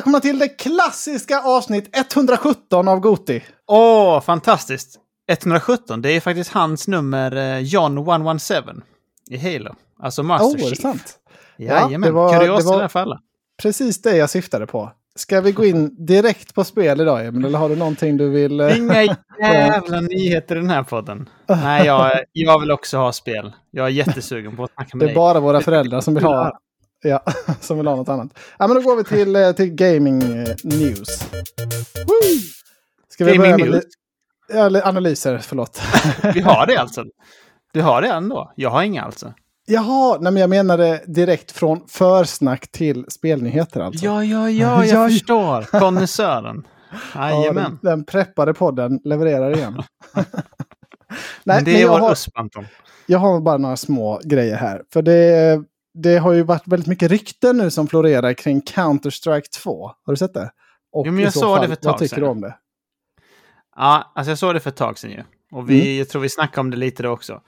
välkomna till det klassiska avsnitt 117 av Goti. Åh, fantastiskt! 117, det är faktiskt hans nummer eh, John 117 i Halo. Alltså Master Åh, oh, är Chief. det sant? Jajamän, det var- kuriosa det var- där för alla. Precis det jag syftade på. Ska vi gå in direkt på spel idag, Emil? Eller har du någonting du vill... eh, Inga jävla nyheter i den här podden. Nej, jag, jag vill också ha spel. Jag är jättesugen på att snacka med Det är dig. bara våra föräldrar som vill ha, ja, som vill ha något annat. Ja, men då går vi till, eh, till gaming eh, news. Woo! Ska vi Gaming börja med news? analyser, förlåt. Vi har det alltså. Du har det ändå. Jag har inga alltså. Jaha, nej, men jag menade direkt från försnack till spelnyheter alltså. Ja, ja, ja, jag Ja, förstår. Konnässören. Ja, Jajamän. den, den preppade podden levererar igen. Men det men är jag vår har, USP, Anton. jag har bara några små grejer här. För det, det har ju varit väldigt mycket rykten nu som florerar kring Counter-Strike 2. Har du sett det? Och Jo, men jag såg det för ett tag Vad tycker du om det? Ja, alltså jag såg det för ett tag sedan ju. Och vi, Mm. jag tror vi snackade om det lite då också.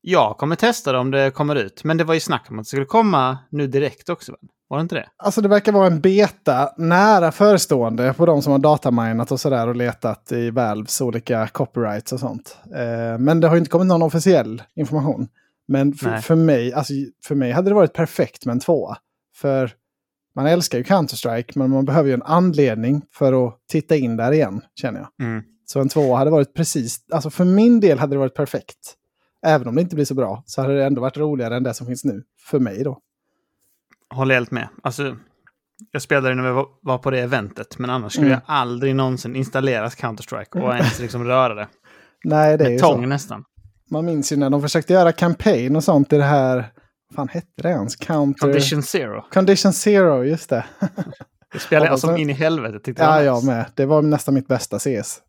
Jag kommer testa det om det kommer ut. Men det var ju snack om att det skulle komma nu direkt också. va? Var det inte det? Alltså det verkar vara en beta nära förestående på de som har dataminat och sådär och letat i Valves olika copyrights och sånt. Eh, men det har ju inte kommit någon officiell information. Men för, för, mig, alltså, för mig hade det varit perfekt med en tvåa. För man älskar ju Counter-Strike men man behöver ju en anledning för att titta in där igen, känner jag. Mm. Så en tvåa hade varit precis, alltså för min del hade det varit perfekt. Även om det inte blir så bra så hade det ändå varit roligare än det som finns nu. För mig då. Håller helt med. Alltså, jag spelade när vi var- på det eventet. Men annars skulle Mm. jag aldrig någonsin installera Counter-Strike och ens liksom röra det. Nej, det är ju Med så. tång nästan. Man minns ju när de försökte göra campaign och sånt i det här... Vad fan hette det ens? Counter... Condition Zero. Condition Zero, just det. Det spelade Ja, jag som in i helvete. Tyckte var ja, jag med. Det var nästan mitt bästa CS.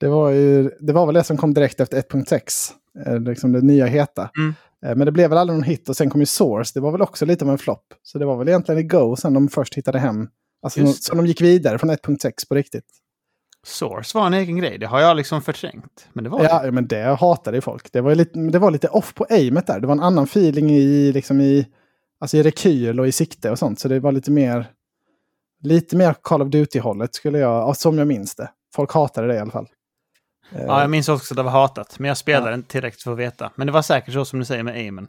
Det var, ju, det var väl det som kom direkt efter 1.6. Eh, liksom det nya heta. Mm. Eh, men det blev väl aldrig någon hit och sen kom ju Source. Det var väl också lite av en flopp. Så det var väl egentligen i Go sen de först hittade hem. Alltså så de gick vidare från 1.6 på riktigt. Source var en egen grej. Det har jag liksom förträngt. Men det var Ja, det. men det hatade ju folk. Det var, lite, det var lite off på aimet där. Det var en annan feeling i, liksom i, alltså i rekyl och i sikte och sånt. Så det var lite mer, lite mer Call of Duty-hållet skulle jag, ja, som jag minns det. Folk hatade det i alla fall. Eh, Ja, jag minns också att det var hatat. Men jag spelade Ja. inte tillräckligt för att veta. Men det var säkert så som du säger med aimen.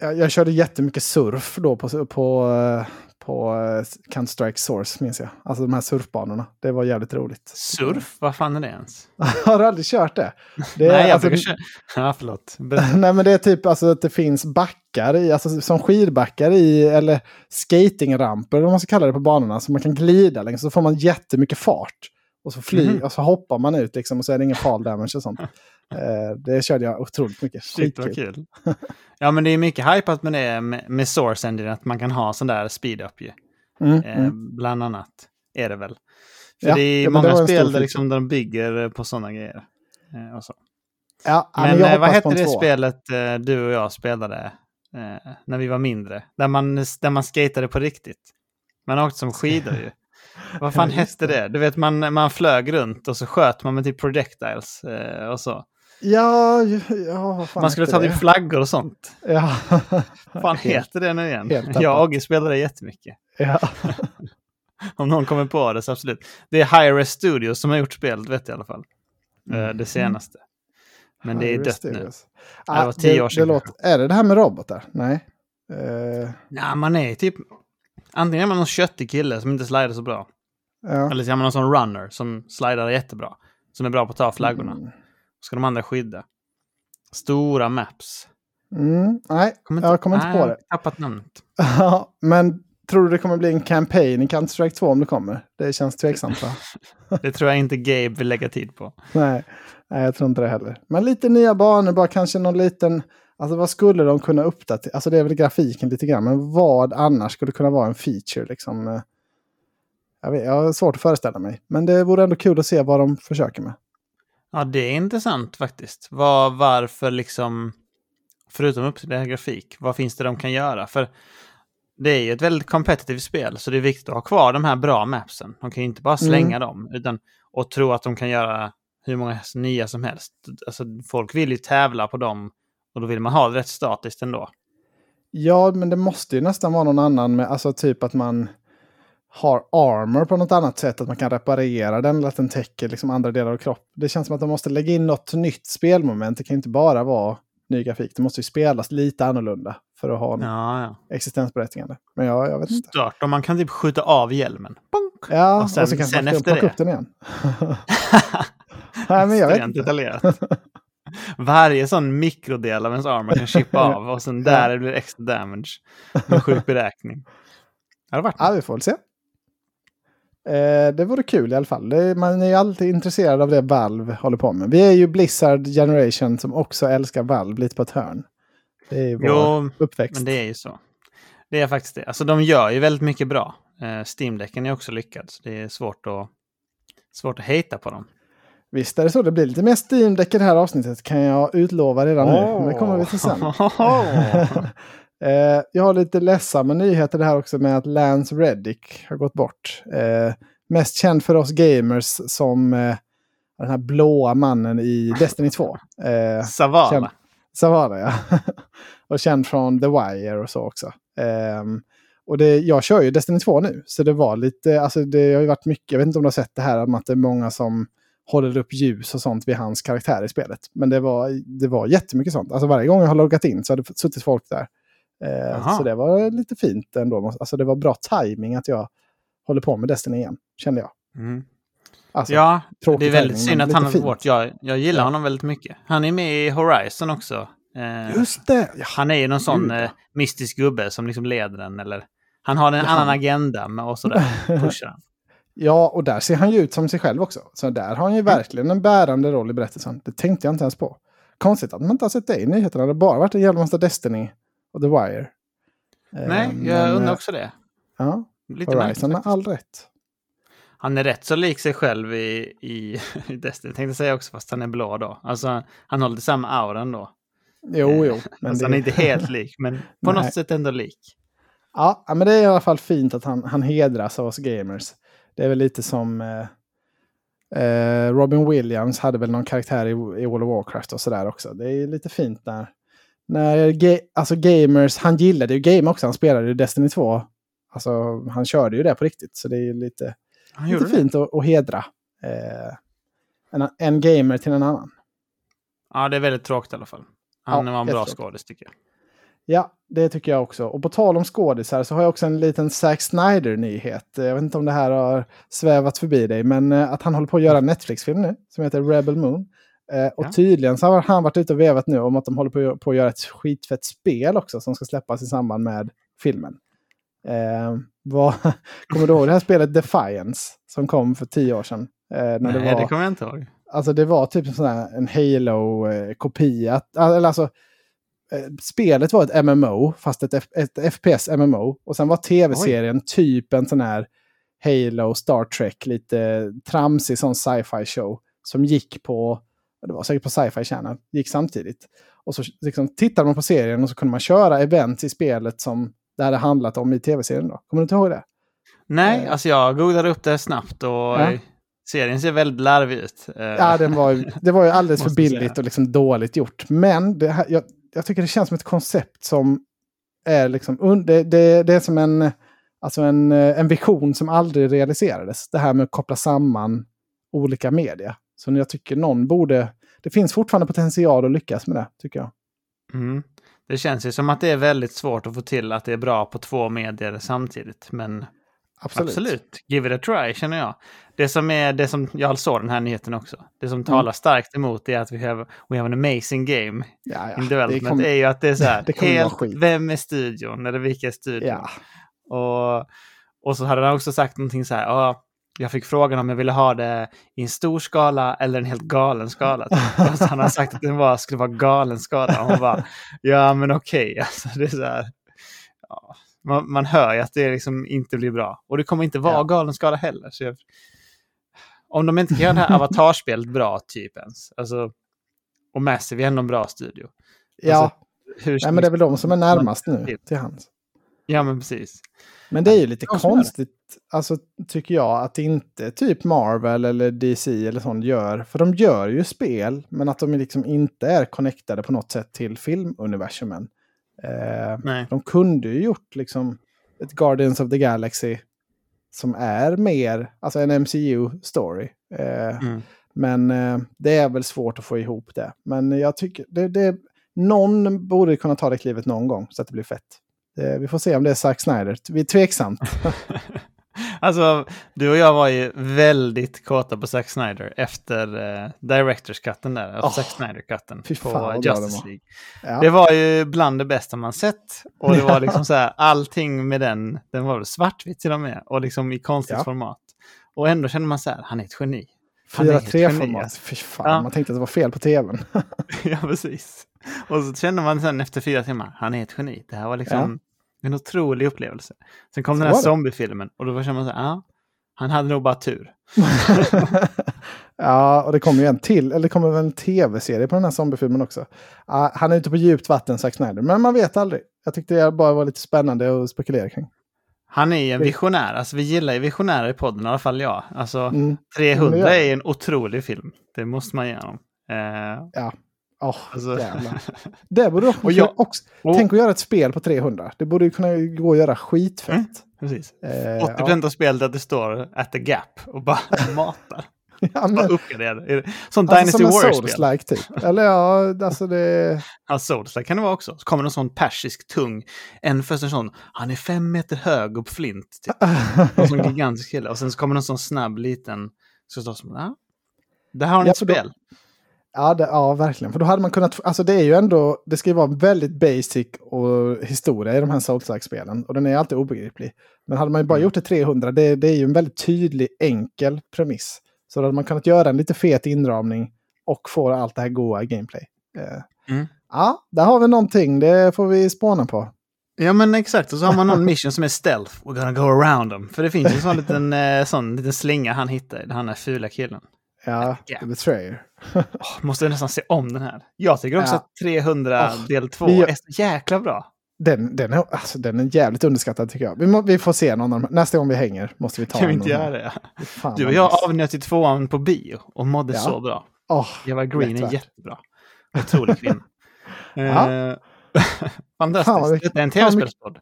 Jag, jag körde jättemycket surf då på, på, eh, på eh, Counter-Strike Source, minns jag. Alltså de här surfbanorna. Det var jävligt roligt. Surf? Vad fan är det ens? Har du aldrig kört det? det är, Nej, jag alltså, brukar köra... Ja, förlåt. Nej men det är typ alltså att det finns backar i, alltså som skidbackar i, eller skatingramper eller vad man ska kalla det på banorna. Så man kan glida längs, så får man jättemycket fart. Och så fly, Mhm. och så hoppar man ut liksom och så är det ingen fall damage och sånt. Eh, det körde jag otroligt mycket. Shit vad kul. ja, men det är mycket hypat med det med, Source Engine, att man kan ha sån där speed-up ju. Mm, Eh, mm. Bland annat är det väl. För Ja, det är ja, men det många stor spel där, liksom, de bygger på sådana grejer. Eh, så. Ja, Men jag eh, vad hette det tvåa. spelet eh, du och jag spelade när vi var mindre? Där man, där man skatade på riktigt. Man åkte som skidor ju. Vad fan hette det? Du vet, man, man flög runt och så sköt man med typ projectiles och så. Ja, ja vad fan man skulle ta det? typ flaggor och sånt. Ja. Vad fan heter det nu igen? Jag och Ogge spelade jättemycket. Ja. Om någon kommer på det så absolut. Det är Hi-Res Studios som har gjort spelet, vet jag i alla fall. Eh, Mm. Det senaste. Men det är dött nu. Ja, det var tio år sedan Det låter, är det det här med robotar? Nej. Eh, Ja, man är typ... Antingen är man någon köttig kille som inte slidar så bra. ja. Eller så är man någon sån runner som slidar jättebra. Som är bra på att ta flaggorna. Mm. Ska de andra skydda. Stora maps. Mm, nej, Kommer jag kommer inte nej, på det. Tappat namnet. Ja, men tror du det kommer bli en campaign i Counter-Strike 2 om det kommer? Det känns tveksamt va? Det tror jag inte Gabe vill lägga tid på. nej, nej, jag tror inte det heller. Men lite nya banor, bara kanske någon liten... Alltså vad skulle de kunna uppdatera? Alltså det är väl grafiken lite grann, men vad annars skulle kunna vara en feature liksom? eh, Jag, vet, jag har svårt att föreställa mig. Men det vore ändå kul att se vad de försöker med. Ja, det är intressant faktiskt. Var, varför liksom... Förutom uppdatera grafik, vad finns det de kan göra? För det är ju ett väldigt kompetitivt spel, så det är viktigt att ha kvar de här bra mapsen. De kan ju inte bara slänga dem, utan och tro att de kan göra hur många nya som helst. Alltså, folk vill ju tävla på dem och då vill man ha det rätt statiskt ändå. Ja, men det måste ju nästan vara någon annan med, alltså typ att man... har armor på något annat sätt. Att man kan reparera den eller att den täcker liksom andra delar av kroppen. Det känns som att de måste lägga in något nytt spelmoment. Det kan inte bara vara ny grafik. Det måste ju spelas lite annorlunda för att ha en Ja, ja. existensberättigande. Men ja, jag vet inte. Stört om man kan typ skjuta av hjälmen. Bonk! Ja, Och sen- och så kanske sen man efter plocka det. upp den igen. Nej, men jag vet inte. detaljerat. Varje sån mikrodel av ens armor kan chippa av och sen där blir det extra damage. Med sjuk beräkning. Det hade varit Ja, vi får väl se. Eh, det vore kul i alla fall. Det, man är ju alltid intresserad av det Valve håller på med. Vi är ju Blizzard Generation som också älskar Valve lite på ett hörn. Det är ju vår Jo, uppväxt. men det är ju så. Det är faktiskt det. Alltså de gör ju väldigt mycket bra. Eh, Steam-däcken är också lyckad, så det är svårt att, svårt att hejta på dem. Visst är det så. Det blir lite mer steam i det här avsnittet kan jag utlova redan nu. Men det kommer vi till sen. Eh, jag har lite ledsamma nyheter det här också med att Lance Reddick har gått bort. Eh, mest känd för oss gamers som eh, den här blåa mannen i Destiny 2. Eh, Savala. Känd- Savara, ja. och känd från The Wire och så också. Ehm, och det, jag kör ju Destiny 2 nu, så det var lite, alltså det har ju varit mycket, jag vet inte om du har sett det här, att det är många som håller upp ljus och sånt vid hans karaktär i spelet. Men det var, det var jättemycket sånt. Alltså varje gång jag har loggat in så hade det suttit folk där. Eh, så det var lite fint ändå. Alltså det var bra timing att jag håller på med Destiny igen, kände jag. Mm. Alltså, Ja, det är väldigt synd att han har bort. Jag, jag gillar Ja. honom väldigt mycket. Han är med i Horizon också. Eh, Just det! Ja, Han är ju någon sån Gud, eh, mystisk gubbe som liksom leder den. Eller, han har en Ja. annan agenda med och sådär. Pushar han. Ja, och där ser han ju ut som sig själv också. Så där har han ju verkligen en bärande roll i berättelsen. Det tänkte jag inte ens på. Konstigt att man inte har sett det i nyheterna. Det har bara varit en jävla massa Destiny och The Wire. Eh, Nej, men, jag undrar eh, också det. Ja, Lite Horizon faktiskt. all rätt. Han är rätt så lik sig själv i, i, i Destiny, tänkte jag säga också, fast han är blå då. Alltså, han har lite samma aura ändå. Jo, jo. Men alltså, det, Han är inte helt lik, men på något sätt ändå lik. ja, ja, men det är i alla fall fint att han, han hedras av oss gamers. Det är väl lite som eh, eh, Robin Williams hade väl någon karaktär i, i World of Warcraft och sådär också. Det är lite fint när, när ga, alltså gamers, han gillade ju game också, han spelade ju Destiny 2. Alltså han körde ju det på riktigt, så det är lite, lite fint att, att hedra eh, en, en gamer till en annan. Ja, det är väldigt tråkigt i alla fall. Han Ja, var en bra skådis tycker jag. Ja, det tycker jag också. Och på tal om skådisar så har jag också en liten Zack Snyder-nyhet. Jag vet inte om det här har svävat förbi dig, men eh, att han håller på att göra en Netflix-film nu som heter Rebel Moon. Eh, och Ja. tydligen så har han varit ute och vevat nu om att de håller på, på att göra ett skitfett spel också som ska släppas i samband med filmen. Eh, vad, kommer du ihåg det här spelet Defiance som kom för tio år sedan? Eh, när Nej, det, det, var, kommer jag inte ihåg. Alltså det var typ en sån här, en Halo-kopia. Eller alltså, eh, spelet var ett MMO, fast ett, F- ett FPS MMO. Och sen var tv-serien typ en sån här Halo, Star Trek, lite tramsig sån sci-fi show. Som gick på, det var säkert på Sci-Fi Channel, gick samtidigt. Och så liksom, tittade man på serien och så kunde man köra events i spelet som det hade handlat om i tv-serien då. Kommer du inte ihåg det? Nej, Eh. alltså jag googlade upp det snabbt och Ja. serien ser väldigt larvig ut. Eh, Ja, den var, det var ju alldeles för säga. billigt och liksom dåligt gjort. Men det här, jag, jag tycker det känns som ett koncept som är liksom... Det, det, det är som en, alltså en, eh, en vision som aldrig realiserades. Det här med att koppla samman olika media. Så jag tycker någon borde... Det finns fortfarande potential att lyckas med det, tycker jag. Mm. Det känns ju som att det är väldigt svårt att få till att det är bra på två medier samtidigt. Men Absolut. absolut, give it a try känner jag. Det som är det som, jag såg den här nyheten också. Det Mm. som talar starkt emot är att vi have, we have an amazing game Ja, ja. in development. Det kommer- är ju att det är så här, helt, vem är studion eller vilka är studion? Ja. Och, och så hade han också sagt någonting så här, "Ja, jag fick frågan om jag ville ha det i en stor skala eller en helt galen skala. Och så han har sagt att den var, skulle vara galen skala. Och hon bara, ja men okej. Alltså, det är så här, ja, man, man hör ju att det liksom inte blir bra. Och det kommer inte vara Ja. galen skala heller. Jag, om de inte kan göra det här avatarspelet bra, typ ens. Alltså, och Massive är ändå en bra studio. Ja, Alltså, hur, Nej, men det är väl de som är närmast nu till hands. Ja, men precis. Men det är ju lite Ja, konstigt, alltså, tycker jag, att inte typ Marvel eller DC eller sånt gör. För de gör ju spel, men att de liksom inte är connectade på något sätt till filmuniversumen. Eh, de kunde ju gjort liksom ett Guardians of the Galaxy som är mer, alltså en MCU-story. Eh, Mm. Men eh, det är väl svårt att få ihop det. Men jag tycker, det, det, någon borde kunna ta det klivet någon gång så att det blir fett. Det, vi får se om det är Zack Snyder. Vi är tveksamt. Alltså, du och jag var ju väldigt kåta på Zack Snyder efter uh, Directors cutten där, alltså Åh, Zack Snyder-cutten på Justice. League. Ja. Det var ju bland det bästa man sett. Och det var liksom så här, allting med den, den var svartvitt till och med, och liksom i konstigt Ja. format. Och ändå kände man så här, han är ett geni. Han är ett 4-3-format. geni. Fy fan, Ja. man tänkte att det var fel på tvn. ja, precis. Och så kände man sen efter fyra timmar, han är ett geni. Det här var liksom en otrolig upplevelse. Sen kom Så den här zombiefilmen och då kände man så här, ja, han hade nog bara tur. ja, och det kommer ju en till, eller det kommer väl en tv-serie på den här zombiefilmen också. Ja, han är ute på djupt vatten, Zack Snyder, men man vet aldrig. Jag tyckte det bara var lite spännande att spekulera kring. Han är ju en visionär, alltså vi gillar ju visionärer i podden, i alla fall jag. Alltså Mm. 300 Ja, är en otrolig film, det måste man ge honom. Eh, Ja. Åh, Alltså- jävlar. Det borde också, Och jag- också och- Tänk att göra ett spel på 300. Det borde ju kunna gå att göra skitfett. Mm. precis. Eh, 80% av spelet att det står at the gap och bara matar. ja, men, det- Som alltså, Dynasty som en Warriors-spel. Souls-like typ. Eller ja, alltså det... Ja, Souls kan det vara också. Så kommer någon sån persisk tung, en först en sån, han är fem meter hög och flint. Typ. Någon sån gigantisk kille. Och sen så kommer någon sån snabb liten, så står det som, ja. Där har ni Ja, ett då- spel. Ja, det, ja, verkligen. För då hade man kunnat... Alltså det är ju ändå... Det ska ju vara väldigt basic och historia i de här Souls-like-spelen. Och den är alltid obegriplig. Men hade man ju bara Mm. gjort det 300, det, det är ju en väldigt tydlig, enkel premiss. Så då hade man kunnat göra en lite fet inramning och få allt det här goa gameplay. Eh, Mm. Ja, där har vi någonting. Det får vi spåna på. Ja men exakt, och så har man någon mission som är stealth. We're gonna go around them. För det finns ju en sån liten, eh, sån liten slinga han hittar, han är fula killen. Ja, Ja. The Betrayer. Åh, måste nästan se om den här. Jag tycker också Ja. att 300 Åh, del 2 vi- är så jäkla bra. Den, den, är, alltså, den är jävligt underskattad tycker jag. Vi, må, vi får se någon av dem. Nästa gång vi hänger måste vi ta Kan vi inte göra det? Fan, Du och jag avnjöt ju tvåan på bio och mådde Ja. så bra. Åh, Eva Green är värt. jättebra. Otrolig kvinna. Eh, Fantastiskt. Detta är en tv-spelspodd.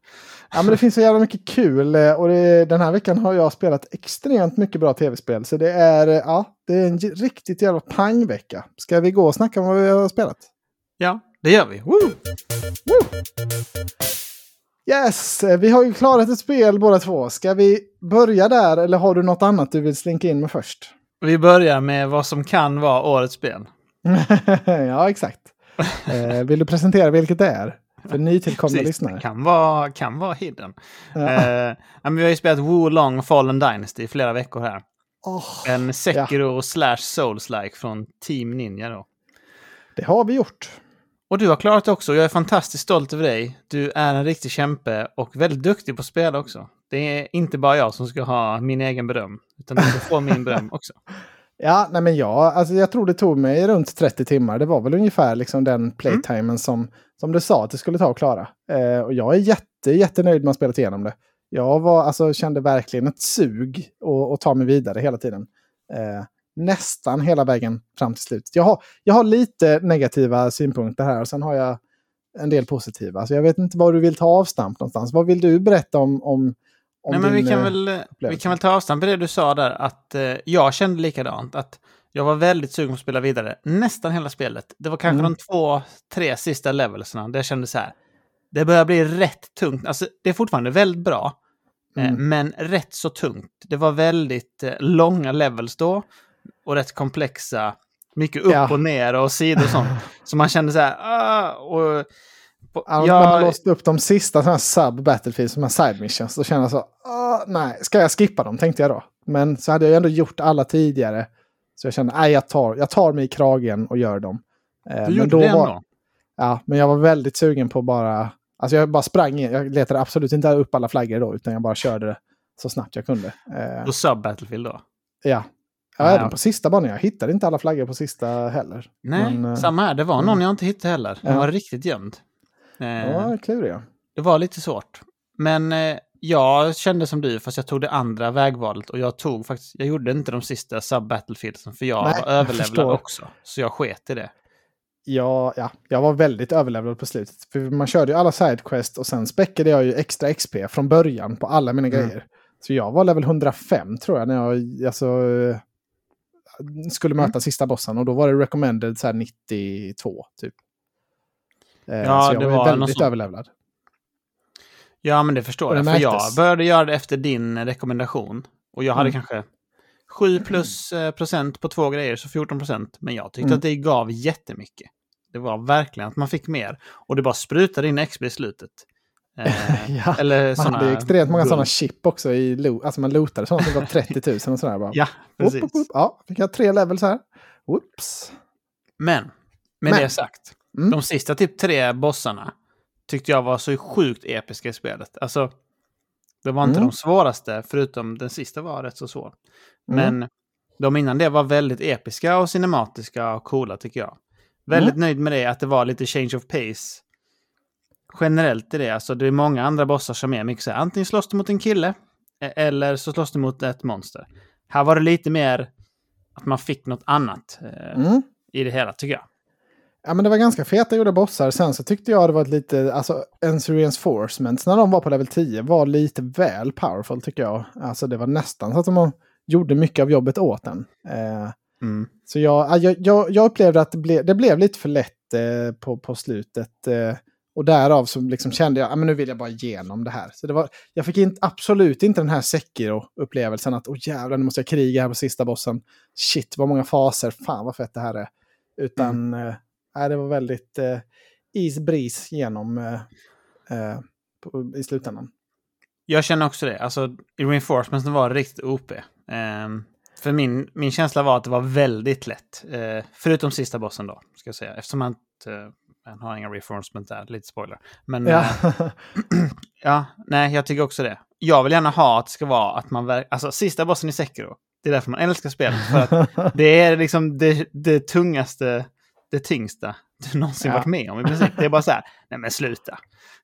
Ja, men det finns så jävla mycket kul eh, och det, den här veckan har jag spelat extremt mycket bra tv-spel. Så det är, eh, ja, det är en riktigt jävla pangvecka. Ska vi gå och snacka om vad vi har spelat? Ja, det gör vi. Woo! Yes, eh, vi har ju klarat ett spel båda två. Ska vi börja där eller har du något annat du vill slinka in med först? Vi börjar med vad som kan vara årets spel. ja, exakt. Eh, vill du presentera vilket det är? För nytillkomna Precis, lyssnare. kan vara, kan vara hidden. Ja. Eh, ja, men vi har ju spelat Wo Long Fallen Dynasty i flera veckor här. Åh, En Sekiro slash Souls-like från Team Ninja då. det har vi gjort. Och du har klarat det också. Jag är fantastiskt stolt över dig. Du är en riktig kämpe och väldigt duktig på att spela också. Det är inte bara jag som ska ha min egen beröm, utan du ska få min beröm också. Ja, nej men ja, alltså jag tror det tog mig runt 30 timmar. Det var väl ungefär liksom den playtimen Mm. som, som du sa att det skulle ta att klara. Eh, och jag är jätte, jättenöjd med att ha spelat igenom det. Jag var, alltså, kände verkligen ett sug att ta mig vidare hela tiden. Eh, nästan hela vägen fram till slutet. Jag har, jag har lite negativa synpunkter här och sen har jag en del positiva. Så jag vet inte var du vill ta avstamp någonstans. Vad vill du berätta om, om, om Nej, men vi kan, eh, väl, vi upplevelse? kan väl ta avstamp i det du sa där, att eh, jag kände likadant. Att jag var väldigt sugen på att spela vidare nästan hela spelet. Det var kanske Mm. de två, tre sista levelsarna där jag kände så här. Det börjar bli rätt tungt. Alltså, det är fortfarande väldigt bra, eh, Mm. men rätt så tungt. Det var väldigt eh, långa levels då och rätt komplexa. Mycket upp Ja. och ner och sidor och sånt. Så man kände så här, ah, och, på, Ja, När man låste upp de sista sådana här sub-battlefields, de här side missions, då kände jag så, "Ah, nej, ska jag skippa dem, tänkte jag då. Men så hade jag ändå gjort alla tidigare. Så jag kände, nej, jag tar, jag tar mig i kragen och gör dem. Eh, du men gjorde då det var, ändå. Ja, men jag var väldigt sugen på bara, alltså jag bara sprang in, jag letade absolut inte upp alla flaggor då, utan jag bara körde det så snabbt jag kunde. Eh, Och sub-battlefield då. ja. Ja, även på sista banan. Jag hittade inte alla flaggor på sista heller. Nej, Men, eh, samma här. Det var någon jag inte hittade heller. Den var riktigt gömd. Eh, Ja, kluriga. Det var lite svårt. Men eh, jag kände som du, fast jag tog det andra vägvalet. Och jag tog faktiskt, jag gjorde inte de sista sub-battlefieldsen för jag Nej, var jag överlevlad förstår. också. Så jag sket i det. Ja, ja, jag var väldigt överlevlad på slutet. För man körde ju alla sidequest och sen späckade jag ju extra XP från början på alla mina Mm. grejer. Så jag var level 105 tror jag när jag alltså, eh, skulle möta Mm. sista bossen. Och då var det recommended så här 92 typ. Eh, Ja, så jag det var, väldigt sånt. överlevlad. Ja, men det förstår det jag. För jag började göra det efter din rekommendation. Och jag hade Mm. kanske 7 plus eh, procent på två grejer, så 14 procent. Men jag tyckte Mm. att det gav jättemycket. Det var verkligen att man fick mer. Och det bara sprutade in XP i slutet. Eh, Ja, eller Man såna hade ju extremt många sådana chip också i lo- Alltså man lootade sådana som gav 30 000 och sådär. Bara. Ja, Upp, precis. upp, upp. Ja, fick jag tre levels här. Whoops. Men, med Men. det sagt. Mm. De sista typ tre bossarna tyckte jag var så sjukt episka i spelet. Alltså, det var inte Mm. de svåraste, förutom den sista var rätt så svår. Mm. Men de innan det var väldigt episka och cinematiska och coola tycker jag. Väldigt Mm. nöjd med det, att det var lite change of pace. Generellt i det, alltså det är många andra bossar som är mycket så här, antingen slåss du mot en kille, e- eller så slåss du mot ett monster. Här var det lite mer att man fick något annat eh, Mm. i det hela, tycker jag. Ja, men det var ganska feta gjorda bossar. Sen så tyckte jag det var lite, alltså Ens Reinforcements när de var på level 10 var lite väl powerful tycker jag. Alltså det var nästan så att de gjorde mycket av jobbet åt den. Eh, Mm. så jag, ja, jag, jag, jag upplevde att det, ble, det blev lite för lätt eh, på, på slutet. Eh, och därav så liksom kände jag att nu vill jag bara igenom det här. Så det var, jag fick inte, absolut inte den här Sekiro-upplevelsen att åh jävlar nu måste jag kriga här på sista bossen. Shit vad många faser, fan vad fett det här är. Utan eh, nej, det var väldigt eh, is breeze genom eh, eh, på, i slutändan. Jag känner också det. Alltså, i Reinforcements var det riktigt OP. Ehm, för min, min känsla var att det var väldigt lätt. Eh, förutom sista bossen då, ska jag säga. Eftersom man inte man har inga Reinforcement där, lite spoiler. Men Ja. ja. ja, nej, jag tycker också det. Jag vill gärna ha att det ska vara att man... Alltså, sista bossen i Sekiro, det är därför man älskar spelet. För att det är liksom det, det tungaste, det tyngsta du någonsin Ja. varit med om i princip. Det är bara så här, nej men sluta.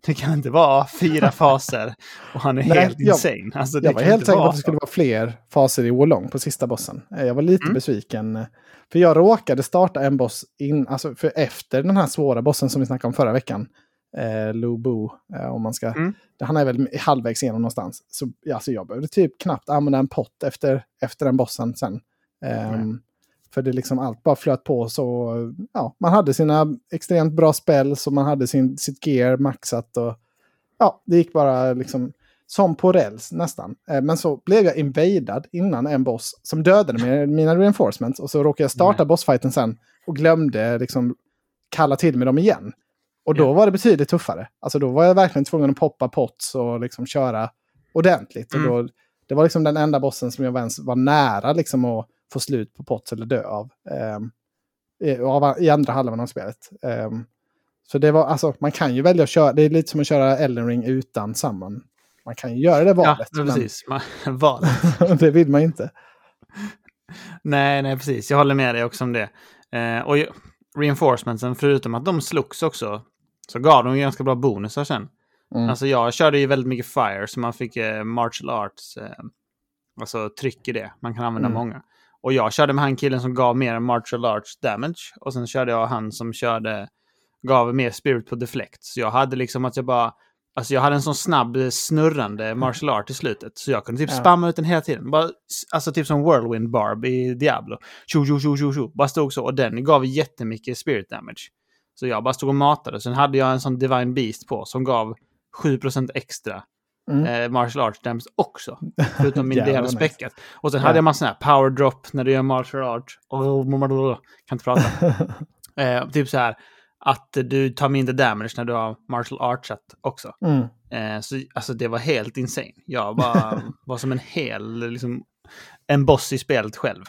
Det kan inte vara fyra faser och han är Nej, helt jag- insane. Alltså, det jag var helt säker på att det skulle vara fler faser i Wolong på sista bossen. Eh, Jag var lite Mm. besviken. eh, För jag råkade starta en boss in, alltså för efter den här svåra bossen som vi snackade om förra veckan. Eh, Lu Bu, eh, om man ska... Mm. Han är väl halvvägs igenom någonstans. Så alltså, jag behövde typ knappt använda en pott efter, efter den bossen sen. Ehm, För det liksom allt bara flöt på så, ja, man hade sina extremt bra spel så man hade sin, sitt gear maxat och ja, det gick bara liksom som på räls nästan. Eh, Men så blev jag invadad innan en boss som dödade med mina reinforcements och så råkade jag starta Nej. bossfighten sen och glömde liksom kalla till med dem igen. Och då Ja. var det betydligt tuffare. Alltså då var jag verkligen tvungen att poppa pots och liksom köra ordentligt. Mm. Och då, det var liksom den enda bossen som jag ens var nära liksom att få slut på pots eller dö av. i, av I andra halvan av spelet. Ehm, så det var, alltså, man kan ju välja att köra, det är lite som att köra Elden Ring utan Summon. Man kan ju göra det Ja, valet, precis. Man, valet. men det vill man inte. Nej, nej, precis. Jag håller med dig också om det. Eh, och ju- reinforcementsen, förutom att de slogs också, så gav de ju ganska bra bonusar sen. Mm. Alltså jag körde ju väldigt mycket fire, så man fick eh, martial arts, eh, alltså tryck i det. Man kan använda Mm. många. Och jag körde med han killen som gav mer martial arts damage. Och sen körde jag han som körde, gav mer spirit på deflect. Så jag hade liksom att jag bara, alltså jag hade en sån snabb snurrande martial art i slutet. Så jag kunde typ Ja. spamma ut den hela tiden. Bara, alltså typ som whirlwind barb i Diablo. Tjo, tjo, tjo, tjo, tjo. Bara stod så. Och den gav jättemycket spirit damage. Så jag bara stod och matade. Sen hade jag en sån divine beast på som gav 7% extra Mm. eh, martial arts damage också. Förutom min del vad nice. späckat. Och sen Ja. hade jag massa sån här power drop när du gör martial arts. Oh, kan inte prata. eh, typ så här att du tar mindre damage när du har martial artsat också. Mm. Eh, så alltså det var helt insane. Jag var, var som en hel, liksom, en boss i spelet själv.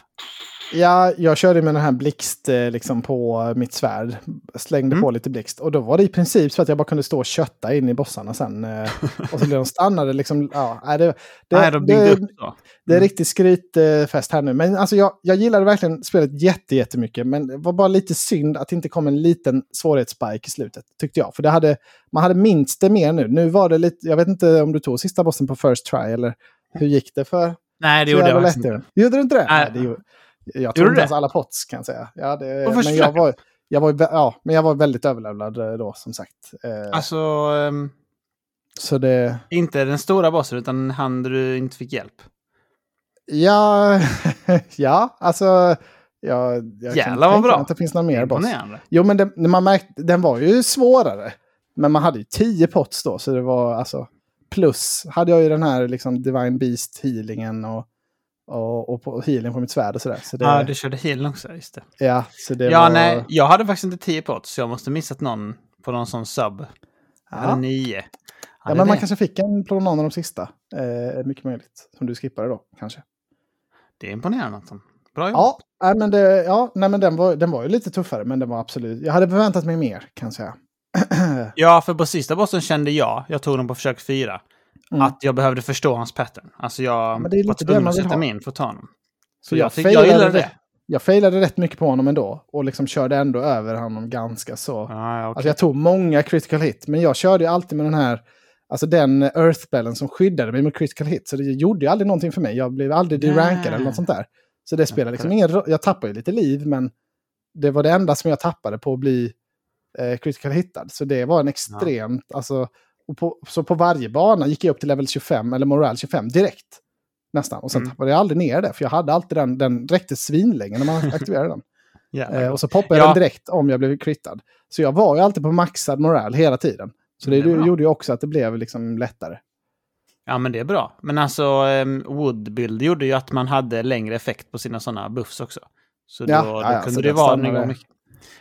Ja, jag körde med den här blixt eh, liksom, på mitt svärd. Slängde Mm. på lite blixt. Och då var det i princip så att jag bara kunde stå och kötta in i bossarna sen. Eh, och så blev de stannade liksom. Ja, nej, det, det, Nej, de det, upp så. det är Mm. riktigt skrytfest här nu. Men alltså jag, jag gillade verkligen spelet jätte, jättemycket. Men det var bara lite synd att det inte kom en liten svårighetsspike i slutet. Tyckte jag. För det hade, man hade minst det mer nu. Nu var det lite, jag vet inte om du tog sista bossen på first try eller hur gick det för? Nej, det gjorde jag faktiskt inte. det. Gjorde du inte det? Nej. det gjorde, jag tog du inte ens alla pots kan jag säga. Ja, det, men jag var, jag var, ja, men jag var väldigt överlevlad eh, då som sagt. Eh, Alltså, ehm, Så det... Inte den stora bossen, utan han du inte fick hjälp. Ja, ja, alltså... Ja, jag Jävlar vad bra. att det finns någon mer boss. Jo, men det, man märkte, den var ju svårare. Men man hade ju 10 pots då, så det var alltså... Plus hade jag ju den här liksom Divine Beast healingen och, och, och på healing på mitt svärd och sådär. Så det, Ja, du körde healing också, just det. ja, så det Ja, var, nej, jag hade faktiskt inte 10 pots, så jag måste missat någon på någon sån sub. Ja. 9. Ja, men man kanske fick en på någon av de sista. Eh, mycket möjligt. Som du skippade då, kanske. Det är imponerande. Anton. Bra gjort. Ja, nej, men, det, ja nej, men den, var, den var ju lite tuffare, men den var absolut... Jag hade förväntat mig mer, kan jag säga. Ja, för på sista bossen kände jag, jag tog den på försök 4, Mm. att jag behövde förstå hans pattern. Alltså jag Men det är var lite det tvungen att sätta mig in för att ta honom. Så Så jag, jag tyck, jag gillade det. Jag failade rätt mycket på honom ändå. Och liksom körde ändå över honom ganska så. Ja, ja, okej. Alltså jag tog många critical hit, men jag körde ju alltid med den här... Alltså den earthbellen som skyddade mig mot critical hit. Så det gjorde ju aldrig någonting för mig. Jag blev aldrig derankad eller något sånt där. Så det spelar liksom ingen roll. Jag tappade ju lite liv, men det var det enda som jag tappade på att bli eh, critical hittad. Så det var en extremt... Alltså, och på, så på varje bana gick jag upp till level 25, eller moral 25, direkt. Nästan. Och sen Mm. tappade jag aldrig ner det, för jag hade alltid den, den räckte svinlänge när man aktiverade den. Eh, och så poppade jag Ja. den direkt om jag blev crittad. Så jag var ju alltid på maxad moral hela tiden. Så det, Det är bra. gjorde ju också att det blev liksom lättare. Ja, men det är bra. Men alltså, um, Woodbuild gjorde ju att man hade längre effekt på sina sådana buffs också. Så då, Ja, då ja, kunde så det det vara stannade- igång mycket.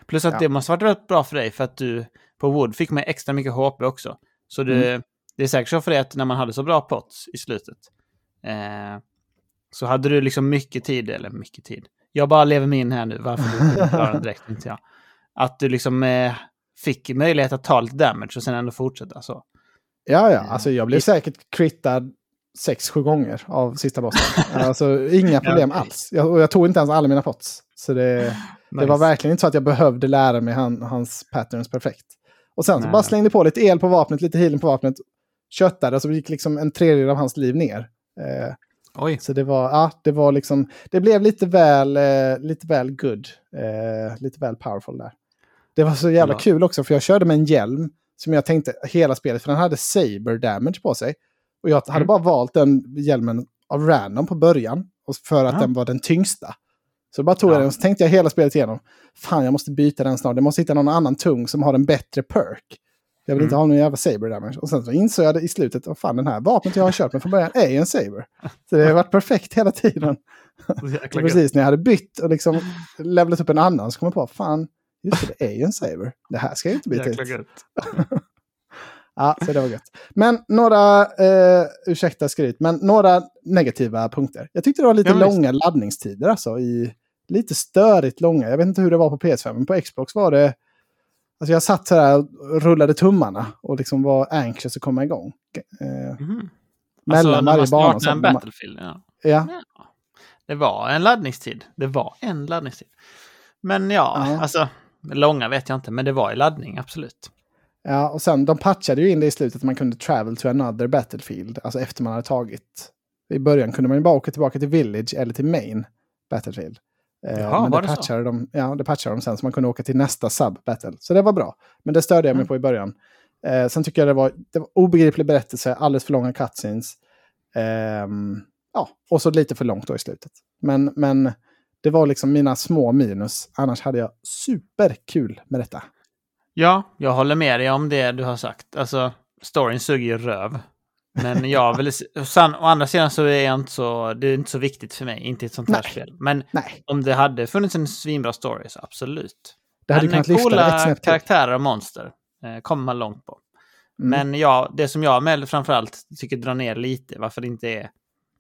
Plus att Ja. det måste varit rätt bra för dig, för att du på Wood fick med extra mycket HP också. Så det, Mm. det är säkert så för dig att när man hade så bra pots i slutet, eh, så hade du liksom mycket tid, eller mycket tid. Jag bara lever mig in här nu, varför du inte klarar direkt, inte jag. Att du liksom eh, fick möjlighet att ta lite damage och sen ändå fortsätta så. Ja, ja. Mm. Alltså jag blev säkert crittad sex, sju gånger av sista bossen. alltså inga problem alls. Jag, och jag tog inte ens alla mina pots. Så det, det var verkligen inte så att jag behövde lära mig han, hans patterns perfekt. Och sen så Nej, bara slängde på lite el på vapnet, lite healing på vapnet. Köttade, så gick liksom en tredjedel av hans liv ner. Eh, Oj. Så det var, ja, det var liksom, det blev lite väl, eh, lite väl good, eh, lite väl powerful där. Det var så jävla Ja. kul också, för jag körde med en hjälm som jag tänkte hela spelet, för den hade saber damage på sig. Och jag hade Mm. bara valt den hjälmen av random på början, för att Ja. den var den tyngsta. Så bara tog Ja. jag den och så tänkte jag hela spelet igenom, fan jag måste byta den snart, jag måste hitta någon annan tung som har en bättre perk. Jag vill inte Mm. ha någon jävla saber damage. Och sen så insåg jag det i slutet, att fan den här vapnet jag har kört med från början är ju en saber. Så det har varit perfekt hela tiden. Och precis när jag hade bytt och liksom levlat upp en annan så kom jag på, fan, just det, det är ju en saber. Det här ska jag inte byta ut. Ja, så det var gött. Men några, eh, ursäkta skryt, men några negativa punkter. Jag tyckte det var lite Ja, långa laddningstider alltså. I, lite störigt långa. Jag vet inte hur det var på PS5, men på Xbox var det... Alltså jag satt så här och rullade tummarna och liksom var anxious att komma igång. Eh, Mhm. mellan alltså, när varje bana. startar så- en Battlefield, ja. Ja, Det var en laddningstid. Det var en laddningstid. Men ja, Ja. alltså, långa vet jag inte, men det var i laddning, absolut. Ja, och sen de patchade ju in det i slutet att man kunde travel to another battlefield. Alltså efter man hade tagit. I början kunde man ju bara åka tillbaka till Village eller till Main Battlefield. Eh, Jaha, men det det så? patchade, de, ja, det patchade de sen så man kunde åka till nästa sub-battle. Så det var bra. Men det störde jag mig Mm. på i början. Eh, sen tycker jag det var, det var obegriplig berättelse, alldeles för långa cutscenes. Ehm, ja, och så lite för långt då i slutet. Men, men det var liksom mina små minus. Annars hade jag superkul med detta. Ja, jag håller med dig om det du har sagt. Alltså, storyn suger ju röv. Men jag vill... Sen, å andra sidan så är jag inte så... Det är inte så viktigt för mig, inte i ett sånt här Nej. spel. Men Nej, om det hade funnits en svinbra story så absolut. det hade Men kunnat coola karaktärer och monster eh, kommer man långt på. Mm. Men ja, det som jag med framförallt tycker drar ner lite, varför det inte är...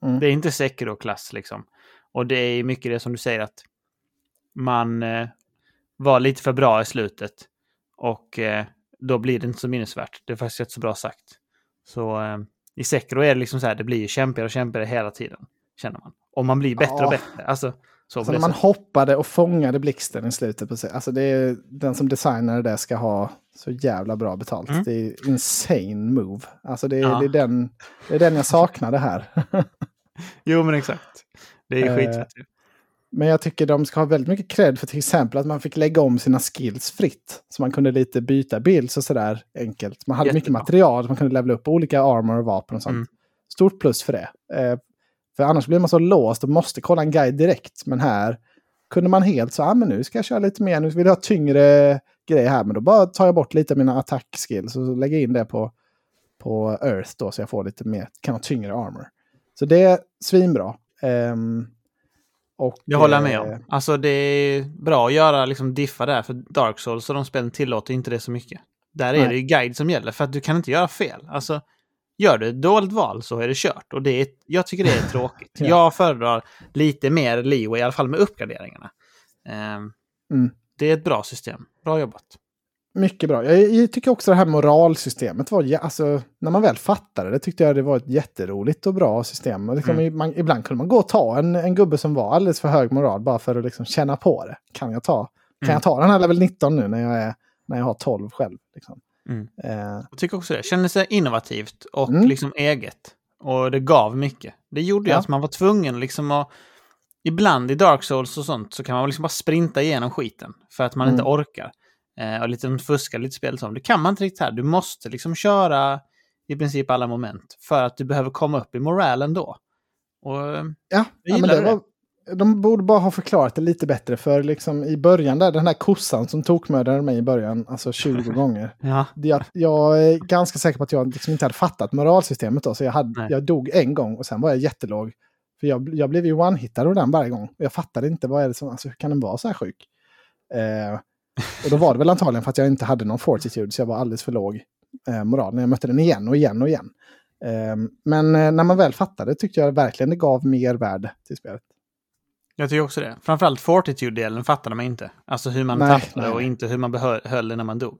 Mm. Det är inte Sekiro-klass liksom. Och det är mycket det som du säger att man eh, var lite för bra i slutet. Och eh, då blir det inte så minnesvärt. Det är faktiskt rätt så bra sagt. Så eh, i Sekiro är det liksom så här, det blir ju kämpigare och kämpigare hela tiden. Känner man. Och man blir bättre Ja. och bättre. Alltså, så Alltså när man sättet. hoppade och fångade blixten i slutet. På sig. Alltså det är, den som designar det ska ha så jävla bra betalt. Mm. Det är insane move. Alltså det är, Ja. det, är den, det är den jag saknade här. Jo, men exakt. Det är ju Eh, skitfett. Men jag tycker de ska ha väldigt mycket cred för till exempel att man fick lägga om sina skills fritt. Så man kunde lite byta bilds och sådär enkelt. Man hade mycket Jättebra. material, man kunde levela upp olika armor och vapen och sånt. Mm. Stort plus för det. Eh, för annars blir man så låst och måste kolla en guide direkt. Men här kunde man helt så, ah, men nu ska jag köra lite mer, nu vill jag ha tyngre grejer här. Men då bara tar jag bort lite av mina attack skills och lägger in det på, på Earth då så jag får lite mer, kan ha tyngre armor. Så det är svinbra. Ehm, och, Det håller jag med eh, om. Alltså det är bra att göra liksom diffa där, för Dark Souls och de spelen tillåter inte det så mycket. Där är Nej. det ju guide som gäller, för att du kan inte göra fel. Alltså, gör du ett dåligt val så är det kört. Och det är, jag tycker det är tråkigt. Ja. Jag föredrar lite mer leeway, i alla fall med uppgraderingarna. Ehm, Mm. Det är ett bra system. Bra jobbat. Mycket bra. Jag, jag tycker också det här moralsystemet var, alltså, när man väl fattade det tyckte jag det var ett jätteroligt och bra system. Och liksom, Mm. man, ibland kunde man gå och ta en, en gubbe som var alldeles för hög moral bara för att liksom känna på det. Kan jag ta, kan Mm. jag ta den här level 19 nu när jag, är, när jag har 12 själv? Liksom. Mm. Eh, Jag tycker också det. Kände sig innovativt och Mm. liksom eget. Och det gav mycket. Det gjorde ju Ja. att man var tvungen liksom att... Ibland i Dark Souls och sånt så kan man liksom bara sprinta igenom skiten. För att man inte Mm. orkar. Eh, och liksom fuska lite spel som. Det kan man inte riktigt här. Du måste liksom köra i princip alla moment. För att du behöver komma upp i moralen då. Och eh, ja, ja men det det. var, de borde bara ha förklarat det lite bättre. För liksom i början där, den här kossan som tokmördade mig i början, alltså 20 gånger. ja, Jag, jag är ganska säker på att jag liksom inte hade fattat moralsystemet då, så jag, hade, Nej. jag dog en gång och sen var jag jättelåg. För jag, jag blev ju one-hittad av den varje gång. Jag fattade inte, vad är det som, alltså, hur kan den vara så här sjuk? Eh, och då var det väl antagligen för att jag inte hade någon fortitude, så jag var alldeles för låg eh, moral när jag mötte den igen och igen och igen. Eh, men eh, när man väl fattade tyckte jag verkligen det gav mer värde till spelet. jag tycker också det. Framförallt Fortitude-delen fattade man inte. Alltså hur man Nej, tappade nej. och inte hur man höll det när man dog.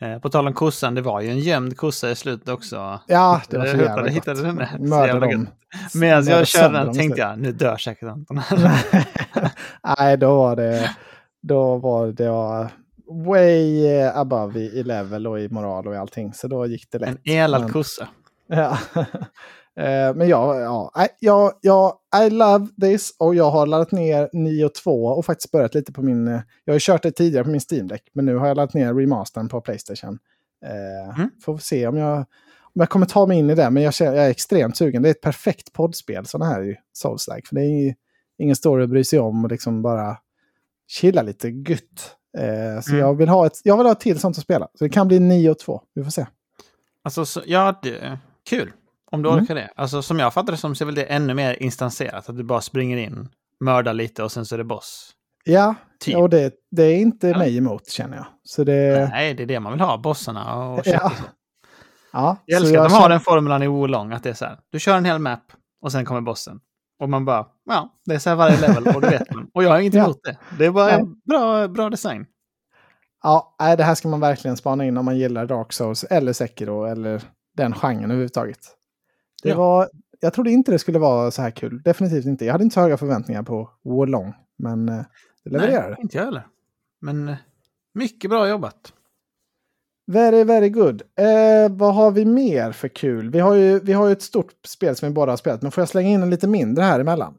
Eh, på tal om kossan, det var ju en gömd kossa i slutet också. Ja, det var så jävla hittade- gott. hittade den där. Så Mörda jävla dem. Medan jag körde den tänkte jag, nu dör säkert Anton. Nej, då var det, då var det way eh, above i, i level och i moral och i allting. Så då gick det lätt. en Men- kossa. Ja. Eh, Men ja, ja, jag, jag, I love this och jag har laddat ner 9 och 2 och faktiskt börjat lite på min... eh, Jag har ju kört det tidigare på min Steam Deck, men nu har jag laddat ner remastern på Playstation. Mm. Får se om jag, om jag kommer ta mig in i det, men jag, känner, jag är extremt sugen. Det är ett perfekt poddspel, sådana här i Souls-like. För det är ing- ingen story att bry sig om och liksom bara chilla lite gött. Eh, så Mm. jag, vill ha ett, jag vill ha ett till sånt att spela. Så det kan bli 9 och 2. Vi får se. Alltså, så, ja, det, kul. Om du Mm. orkar det. Alltså, som jag fattar det som så är väl det ännu mer instanserat. Att du bara springer in, mördar lite och sen så är det boss. Ja, Typ. och det, det är inte Ja. mig emot känner jag. Så det... Nej, det är det man vill ha. Bossarna och Ja. Ja, Jag älskar att de har känner- den formulan i Wolong, att det är så här. Du kör en hel map och sen kommer bossen. Och man bara, ja, det är så här varje level och det vet man. Och jag har inget Ja. emot det. Det är bara Nej. en bra, bra design. Ja, det här ska man verkligen spana in om man gillar Dark Souls eller Sekiro eller den genren överhuvudtaget. Det Ja. var, jag trodde inte det skulle vara så här kul. Definitivt inte. Jag hade inte så höga förväntningar på Wolong, men eh, det levererade. Nej, inte jag heller. Men eh, mycket bra jobbat. Very, very good. Eh, vad har vi mer för kul? Vi har, ju, vi har ju ett stort spel som vi båda har spelat, men får jag slänga in en lite mindre här emellan?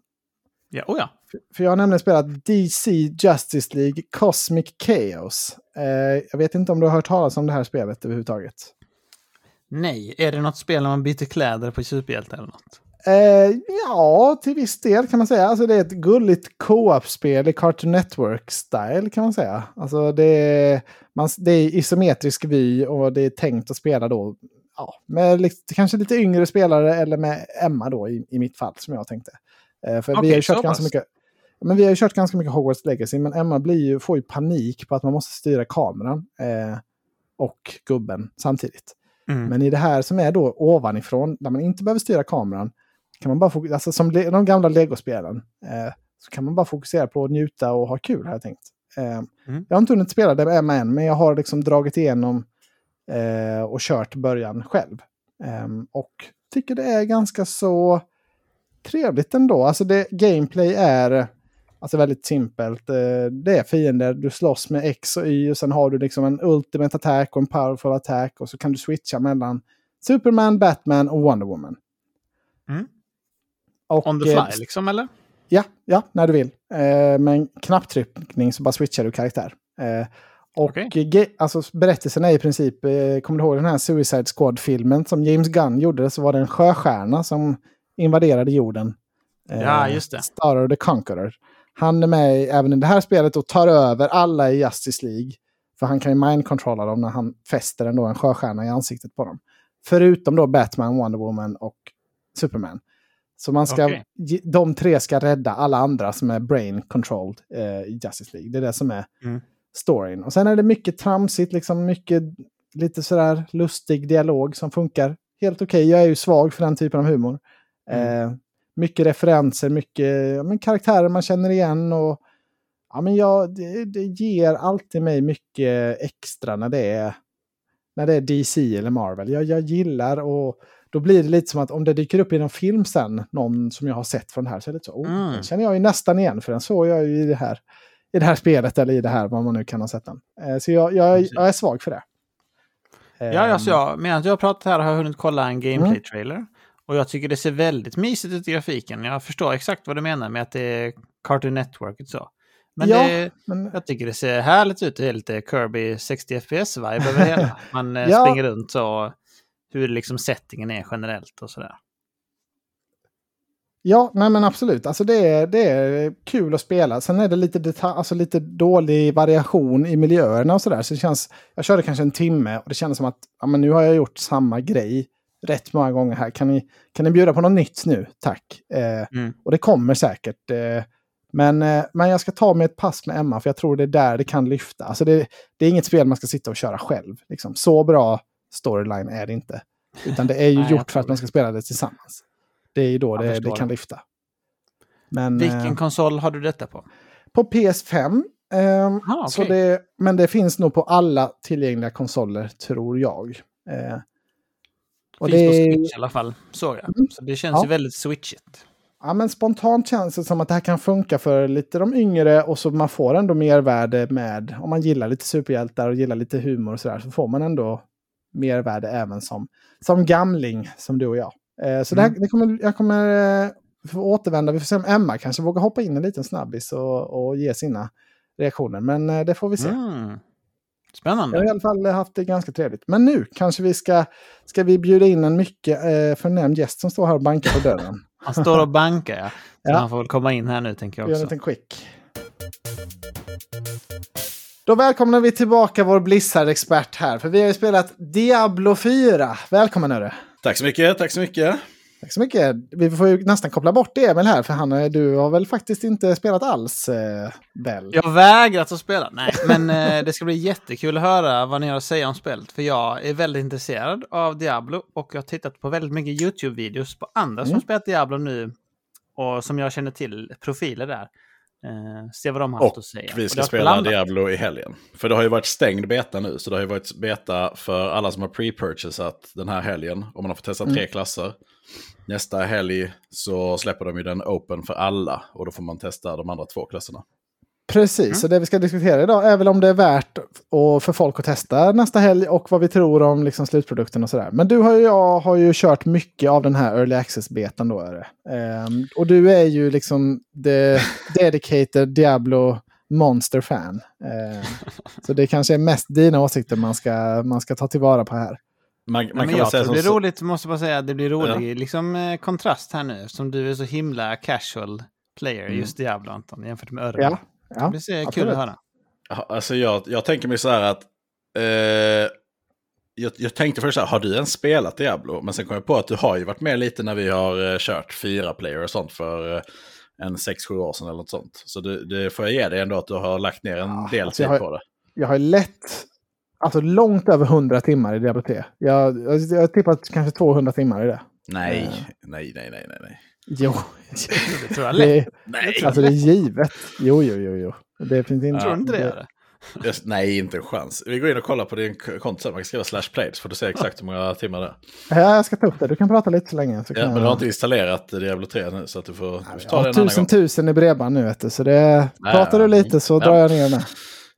Ja, oh ja. För- jag har nämligen spelat DC Justice League Cosmic Chaos. Eh, jag vet inte om du har hört talas om det här spelet överhuvudtaget. Nej, är det något spel när man byter kläder på superhjälte eller något? Eh, ja, till viss del kan man säga. Alltså det är ett gulligt co-op-spel i Cartoon Network-style kan man säga. Alltså det är, man, det är isometrisk vy och det är tänkt att spela då ja, med lite, kanske lite yngre spelare eller med Emma då i, i mitt fall som jag tänkte. Eh, för vi Okej, har ju kört ganska mycket. Men vi har ju kört ganska mycket Hogwarts Legacy, men Emma blir ju, får ju panik på att man måste styra kameran eh, och gubben samtidigt. Mm. Men i det här som är då ovanifrån, där man inte behöver styra kameran, kan man bara fokusera, alltså som de gamla legospelen, eh, så kan man bara fokusera på att njuta och ha kul har jag tänkt. Eh, Mm. Jag har inte hunnit spela det med Emma än, men jag har liksom dragit igenom eh, och kört början själv. Eh, och tycker det är ganska så trevligt ändå. Alltså det, gameplay är alltså väldigt simpelt. Eh, det är fiender, du slåss med X och Y och sen har du liksom en ultimate attack och en powerful attack och så kan du switcha mellan Superman, Batman och Wonder Woman. Mm. Och, On the eh, fly liksom, eller? Ja, ja, när du vill. Eh, en knapptryckning så bara switchar du karaktär. Eh, och Okej. ge- alltså, berättelsen är i princip, eh, kommer du ihåg den här Suicide Squad-filmen som James Gunn gjorde? Så var det en sjöstjärna som invaderade jorden. Eh, Ja, just det. Star the Conqueror. Han är med även i det här spelet och tar över alla i Justice League. För han kan ju mind-controlla dem när han fäster ändå en sjöstjärna i ansiktet på dem. Förutom då Batman, Wonder Woman och Superman. Så man ska, ge- de tre ska rädda alla andra som är brain-controlled eh, i Justice League. Det är det som är Mm. storyn. Och sen är det mycket tramsigt, liksom mycket lite sådär lustig dialog som funkar helt okej. Jag är ju svag för den typen av humor. Mm. Eh, mycket referenser, mycket ja, men karaktärer man känner igen. Och, ja, men jag, det, det ger alltid mig mycket extra när det är, när det är DC eller Marvel. Jag, jag gillar och då blir det lite som att om det dyker upp i någon film sen, någon som jag har sett från det här, så är det så, oh, Mm. den känner jag ju nästan igen, för den såg jag ju i det här, i det här spelet eller i det här, vad man nu kan ha sett den. Eh, så jag, jag, jag är svag för det. Ja, alltså jag, medan jag har pratat här har jag hunnit kolla en Mm. Och jag tycker det ser väldigt mysigt ut i grafiken. Jag förstår exakt vad du menar med att det är Cartoon Network och så. Men Ja, det, men, jag tycker det ser härligt ut. Det är lite Kirby 60 FPS-vibe över hela. Man eh, Ja. springer runt så. Hur liksom settingen är generellt och sådär. Ja, nej men absolut. Alltså det är, det är kul att spela. Sen är det lite, detalj, alltså lite dålig variation i miljöerna och sådär. Så det känns, jag körde kanske en timme och det kändes som att ja, men nu har jag gjort samma grej rätt många gånger här. Kan ni, kan ni bjuda på något nytt nu? Tack. Eh, Mm. Och det kommer säkert. Eh, men, eh, men jag ska ta mig ett pass med Emma för jag tror det är där det kan lyfta. Alltså det, det är inget spel man ska sitta och köra själv. Liksom. Så bra storyline är det inte. Utan det är ju Nej, gjort för att man ska spela det tillsammans. Det är ju då det, det kan lyfta. Men Vilken eh, konsol har du detta på? på PS5. ehm, Aha, så okej. det, men det finns nog på alla tillgängliga konsoler, tror jag. Och Finns det på Switch i alla fall, såg jag. Mm. Så det känns Ja. ju väldigt switchigt. ja, men spontant känns det som att det här kan funka för lite de yngre och så man får ändå mervärde med, om man gillar lite superhjältar och gillar lite humor och sådär, så får man ändå mervärde även som, som gamling, som du och jag. Eh, så det här, Mm. det kommer, jag kommer eh, få återvända, vi får se om Emma kanske vågar hoppa in en liten snabbis och, och ge sina reaktioner, men eh, det får vi se. Mm. Jag har i Spännande. alla fall haft det ganska trevligt. Men nu kanske vi ska, ska vi bjuda in en mycket eh, förnämnd gäst som står här och bankar på dörren. Han står och bankar, ja. Så Ja. han får väl komma in här nu, tänker jag Vi gör en också. liten quick. Då välkomnar vi tillbaka vår Blizzard-expert här, för vi har ju spelat Diablo 4. Välkommen hörru! Tack så mycket, tack så mycket. Tack så mycket. Vi får ju nästan koppla bort Emil här, för han, är- du har väl faktiskt inte spelat alls, eh, Bell? Jag vägrat att spela. Nej, men eh, det ska bli jättekul att höra vad ni har att säga om spelet. För jag är väldigt intresserad av Diablo och jag har tittat på väldigt mycket YouTube-videos på andra som Mm. spelat Diablo nu. Och som jag känner till profiler där. Eh, se vad de har haft Och att säga. vi Och ska det har spela blandat. Diablo i helgen. För det har ju varit stängd beta nu, så det har ju varit beta för alla som har pre-purchasat den här helgen. Och man har fått testa tre Mm. klasser. Nästa helg så släpper de ju den open för alla och då får man testa de andra två klasserna. Precis, Mm. så det vi ska diskutera idag är väl om det är värt och för folk att testa nästa helg och vad vi tror om liksom slutprodukten och sådär. Men du och jag har ju kört mycket av den här Early Access-betan då. Är det. Ehm, och du är ju liksom the dedicated Diablo Monster-fan. Ehm, så det kanske är mest dina åsikter man ska, man ska ta tillvara på här. Man, Nej, man men kan väl jag säga tror det är så- roligt, måste bara säga, det blir rolig liksom, eh, kontrast här nu. Som du är så himla casual player Mm. just Diablo, Anton, jämfört med Örjan. Ja, Det ja. blir så kul att höra. Alltså jag, jag tänker mig så här att... Eh, jag, jag tänkte först så här, har du ens spelat Diablo? Men sen kom jag på att du har ju varit med lite när vi har eh, kört fyra player och sånt för eh, en sex sju år sedan eller något sånt. Så det, det får jag ge dig ändå att du har lagt ner en Ja, del alltså tid har- på det. Jag har lätt, alltså långt över 100 timmar i Diablo 3. Jag, jag, jag har tippat kanske 200 timmar i det. Nej, Eh. nej, nej, nej, nej, nej. Jo, Det tror jag lätt. det, Nej, alltså det är givet. Jo, jo, jo, jo. Det finns inte... Tror inte det? Eller? Just- nej, inte en chans. Vi går in och kollar på din konto sen, man kan skriva slash play så får du se exakt hur många timmar det är. Ja, jag ska ta upp det. Du kan prata lite så länge. Så kan Ja, men du har jag... inte installerat Diablo 3 nu så att du får, du får ta det en annan tusen gång. tusen i bredband nu vet du. Så det... Nej, pratar du lite så Ja. drar jag ner den.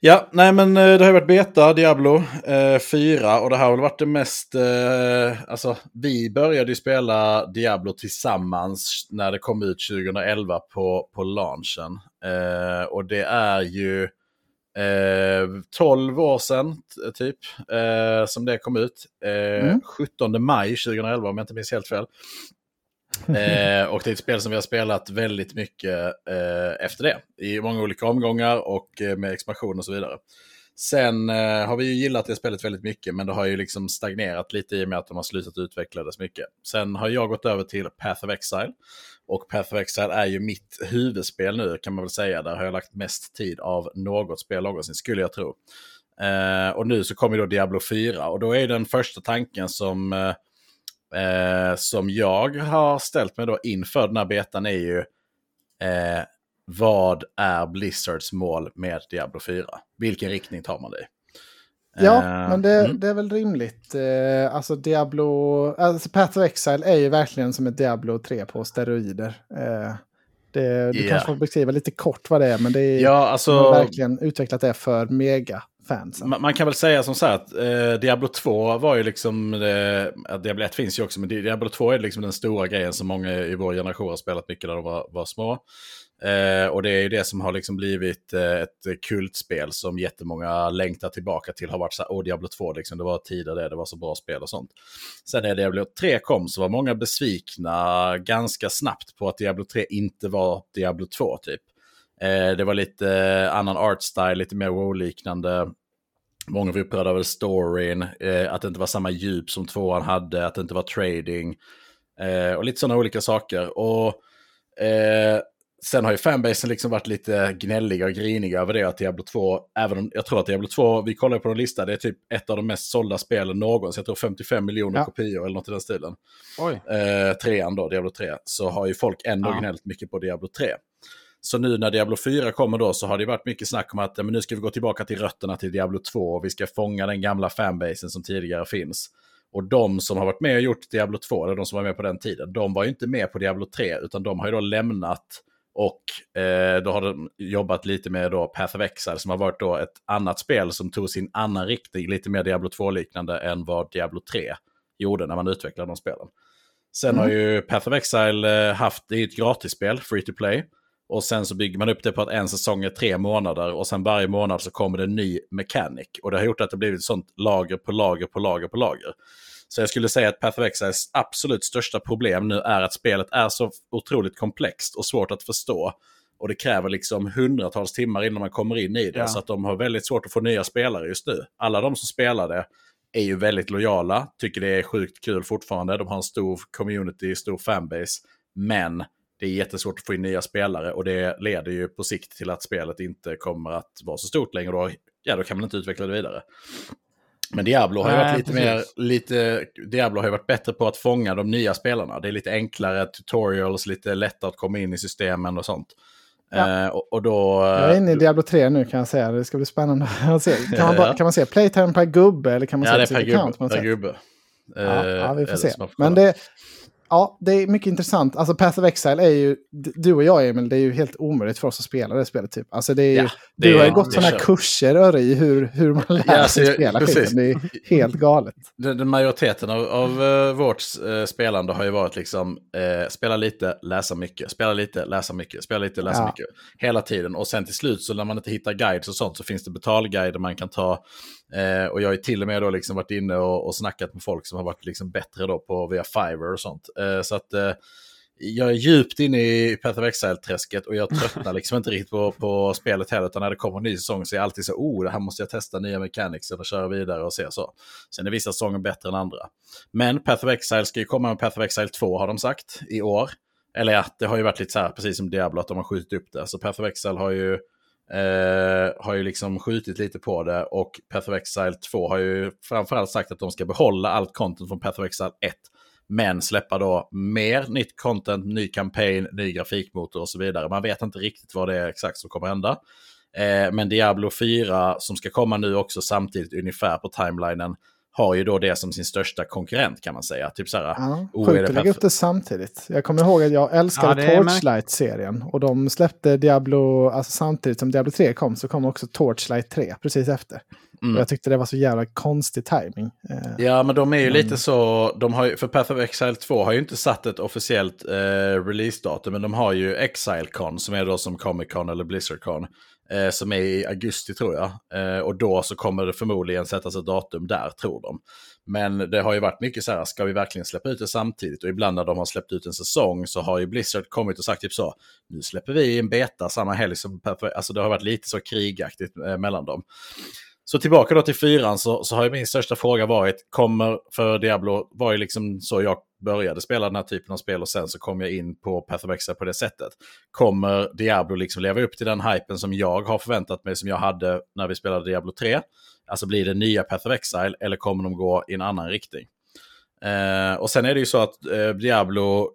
Ja, nej men eh, det har varit beta, Diablo eh, 4 och det här har väl varit det mest, eh, alltså vi började ju spela Diablo tillsammans när det kom ut 2011 på, på launchen. Eh, och det är ju eh, 12 år sedan typ eh, som det kom ut. Mm. 17 maj 2011 om jag inte minns helt fel. eh, och det är ett spel som vi har spelat väldigt mycket eh, efter det. I många olika omgångar och eh, med expansion och så vidare. Sen eh, har vi ju gillat det spelet väldigt mycket, men det har ju liksom stagnerat lite i och med att de har slutat utveckla det så mycket. Sen har jag gått över till Path of Exile. Och Path of Exile är ju mitt huvudspel nu kan man väl säga. Där har jag lagt mest tid av något spel någonsin, skulle jag tro. Eh, och nu så kommer då Diablo 4 och då är den första tanken som eh, eh, eh, som jag har ställt mig då inför den här betan är ju eh, vad är Blizzards mål med Diablo 4? Vilken riktning tar man det i? Ja, uh, men det, mm. det, är väl rimligt. Uh, alltså Diablo, alltså Path of Exile är ju verkligen som ett Diablo 3 på steroider. Uh, det, du yeah. kanske får beskriva lite kort vad det är, men det är ja, alltså, verkligen utvecklat det för mega fansen. Man, man, kan väl säga som så här att eh, Diablo 2 var ju liksom, eh, Diablo 1 finns ju också, men Diablo 2 är liksom den stora grejen som många i vår generation har spelat mycket när de var, var små. Eh, och det är ju det som har liksom blivit eh, ett kultspel som jättemånga längtar tillbaka till. Har varit så här, åh Diablo 2, liksom, det var tider det, det var så bra spel och sånt. Sen när Diablo 3 kom så var många besvikna ganska snabbt på att Diablo 3 inte var Diablo 2 typ. Eh, det var lite eh, annan art style, lite mer WoW-liknande. Många var upprörda över storyn, eh, att det inte var samma djup som tvåan hade, att det inte var trading. Eh, och lite sådana olika saker. Och sen har ju fanbasen liksom varit lite gnälliga och griniga över det att Diablo 2, även om jag tror att Diablo 2, vi kollar på en lista, det är typ ett av de mest sålda spelen någonsin. Jag tror 55 miljoner ja. kopior eller något i den stilen. Oj. Eh, trean då, Diablo 3, så har ju folk ändå ja. gnällt mycket på Diablo 3. Så nu när Diablo 4 kommer då så har det varit mycket snack om att men nu ska vi gå tillbaka till rötterna till Diablo 2 och vi ska fånga den gamla fanbasen som tidigare finns. Och de som har varit med och gjort Diablo 2, eller de som var med på den tiden, de var ju inte med på Diablo 3 utan de har ju då lämnat och eh, då har de jobbat lite med då Path of Exile som har varit då ett annat spel som tog sin annan riktning, lite mer Diablo 2-liknande än vad Diablo 3 gjorde när man utvecklade de spelen. Sen mm. har ju Path of Exile eh, haft, det är ett gratisspel, free to play. Och sen så bygger man upp det på att en säsong är tre månader och sen varje månad så kommer det en ny mechanic. Och det har gjort att det blivit sånt lager på lager på lager på lager. Så jag skulle säga att Path of Exiles absolut största problem nu är att spelet är så otroligt komplext och svårt att förstå. Och det kräver liksom hundratals timmar innan man kommer in i det. Ja. Så att de har väldigt svårt att få nya spelare just nu. Alla de som spelar det är ju väldigt lojala, tycker det är sjukt kul fortfarande. De har en stor community, stor fanbase. Men det är jättesvårt att få in nya spelare och det leder ju på sikt till att spelet inte kommer att vara så stort längre. Då, ja, då kan man inte utveckla det vidare. Men Diablo har ju varit lite mer, lite, Diablo har ju varit bättre på att fånga de nya spelarna. Det är lite enklare tutorials, lite lättare att komma in i systemen och sånt. Ja. Uh, och, och, då, jag är inne i Diablo 3 nu kan jag säga. Det ska bli spännande att se. Kan man, bara, kan man se playtime per gubbe eller kan man ja, se det per gubbe. Per gubbe. Ja, ja, vi får se. Men det, Ja, det är mycket intressant. Alltså Path of Exile är ju, du och jag Emil, det är ju helt omöjligt för oss att spela det spelet. Typ. Alltså det är ju, ja, det du har ju gått sådana här kurser i hur, hur man lär ja, sig spela skiten. Det är helt galet. Den, den majoriteten av, av uh, vårt uh, spelande har ju varit liksom uh, spela lite, läsa mycket, spela lite, läsa mycket, spela lite, läsa ja. mycket. Hela tiden. Och sen till slut så när man inte hittar guides och sånt så finns det betalguider man kan ta Eh, och jag har till och med då liksom varit inne och, och snackat med folk som har varit liksom bättre då på via Fiverr och sånt. Eh, så att eh, jag är djupt inne i Path of Exile-träsket och jag tröttnar liksom inte riktigt på, på spelet heller. Utan när det kommer en ny säsong så är jag alltid så, oh, det här måste jag testa nya mechanics och köra vidare och se så. Sen är vissa säsonger bättre än andra. Men Path of Exile ska ju komma med Path of Exile 2 har de sagt i år. Eller ja, det har ju varit lite så här, precis som Diablo, att de har skjutit upp det. Så Path of Exile har ju Eh, har ju liksom skjutit lite på det och Path of Exile 2 har ju framförallt sagt att de ska behålla allt content från Path of Exile 1. Men släppa då mer nytt content, ny kampanj, ny grafikmotor och så vidare. Man vet inte riktigt vad det är exakt som kommer hända. Eh, men Diablo 4 som ska komma nu också samtidigt ungefär på timelinen har ju då det som sin största konkurrent kan man säga. Typ så här, Ja, oh, sjukt att lägga upp det samtidigt. Jag kommer ihåg att jag älskade Ja, Torchlight-serien. Och de släppte Diablo, alltså samtidigt som Diablo 3 kom så kom också Torchlight 3 precis efter. Mm. Och jag tyckte det var så jävla konstig timing. Eh, Ja, men de är ju Men- lite så, de har ju, för Path of Exile 2 har ju inte satt ett officiellt eh, releasedatum, men de har ju ExileCon som är då som Comic Con eller BlizzardCon, eh, som är i augusti tror jag. Eh, och då så kommer det förmodligen sättas ett datum där, tror de. Men det har ju varit mycket så här, ska vi verkligen släppa ut det samtidigt? Och ibland när de har släppt ut en säsong så har ju Blizzard kommit och sagt typ så, nu släpper vi en beta samma helg som alltså det har varit lite så krigaktigt eh, mellan dem. Så tillbaka då till fyran så, så har ju min största fråga varit, kommer, för Diablo var ju liksom så jag började spela den här typen av spel och sen så kom jag in på Path of Exile på det sättet. Kommer Diablo liksom leva upp till den hypen som jag har förväntat mig, som jag hade när vi spelade Diablo 3? Alltså blir det nya Path of Exile eller kommer de gå i en annan riktning? Eh, och sen är det ju så att eh, Diablo,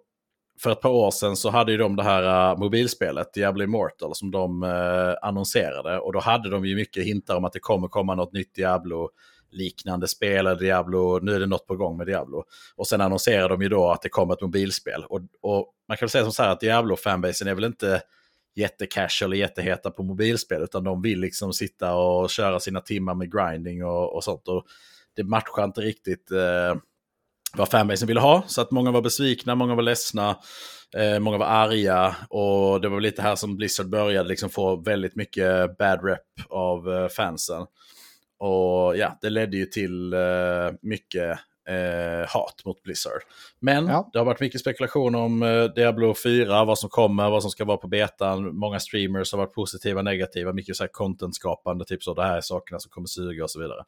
för ett par år sedan så hade ju de det här uh, mobilspelet, Diablo Immortal, som de uh, annonserade. Och då hade de ju mycket hintar om att det kommer komma något nytt Diablo liknande spel, eller Diablo, nu är det något på gång med Diablo. Och sen annonserade de ju då att det kommer ett mobilspel. Och, och man kan väl säga som så här att Diablo-fanbasen är väl inte jättecasual och jätteheta på mobilspel, utan de vill liksom sitta och köra sina timmar med grinding och, och sånt. Och det matchar inte riktigt eh, vad fanbasen ville ha, så att många var besvikna, många var ledsna, eh, många var arga och det var lite här som Blizzard började liksom få väldigt mycket bad rep av eh, fansen. Och ja, det ledde ju till eh, mycket eh, hat mot Blizzard. Men Ja. det har varit mycket spekulation om eh, Diablo 4, vad som kommer, vad som ska vara på betan. Många streamers har varit positiva, negativa, mycket så här content-skapande, typ så det här är sakerna som kommer suga och så vidare.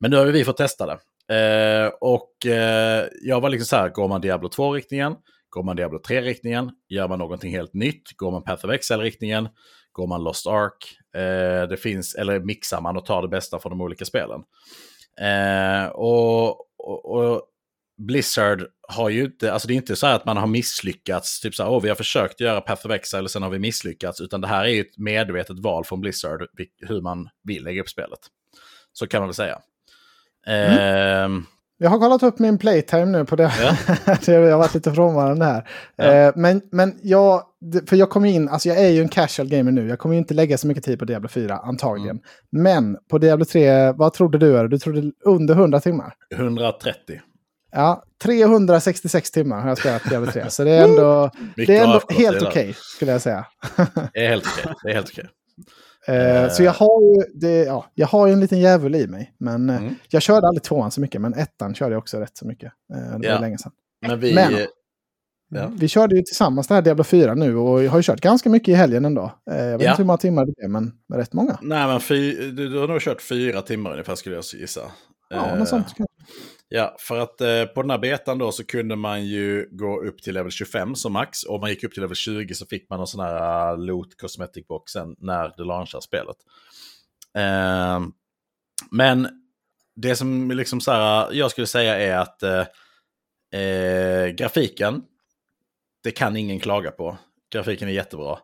Men nu har vi fått testa det. Eh, och eh, jag var liksom så här, går man Diablo 2-riktningen? Går man Diablo 3-riktningen? Gör man någonting helt nytt? Går man Path of Exile-riktningen? Går man Lost Ark? Eh, det finns, eller mixar man och tar det bästa från de olika spelen? Eh, och, och, och Blizzard har ju inte, alltså det är inte så här att man har misslyckats, typ så här, åh vi har försökt göra Path of Exile och sen har vi misslyckats, utan det här är ju ett medvetet val från Blizzard hur man vill lägga upp spelet. Så kan man väl säga. Ehm, Jag har kollat upp min playtime nu på det. Ja. jag har varit lite frånvarande här. Ja. Eh, men, men jag, för jag kommer in, alltså jag är ju en casual gamer nu. Jag kommer inte lägga så mycket tid på Diablo 4 antagligen. Mm. Men på Diablo 3, vad trodde du? Är? Du trodde under 100 timmar? 130. Ja, 366 timmar har jag spelat Diablo 3. Så det är ändå, det är ändå helt okej, skulle jag säga. Det är helt okej. Det är helt okej. Eh, Så jag har ju det, ja, jag har en liten djävul i mig. Men eh, Mm. jag körde aldrig tvåan så mycket, men ettan körde jag också rätt så mycket. Eh, Det var Ja. länge sedan. Men vi... Men- Ja. Vi körde ju tillsammans det här Diablo 4 nu och jag har ju kört ganska mycket i helgen ändå. Eh, Jag vet Ja. inte hur många timmar det är, men rätt många. Nej, men fy, du, du har nog kört fyra timmar ungefär skulle jag gissa. Ja, Eh, något sånt. Ja, för att eh, på den här betan då så kunde man ju gå upp till level 25 som max. Och om man gick upp till level 20 så fick man en sån här uh, loot cosmetic box sen när det launchar spelet. Eh, men det som liksom så här, eh, jag skulle säga är att eh, eh, grafiken, det kan ingen klaga på. Grafiken är jättebra.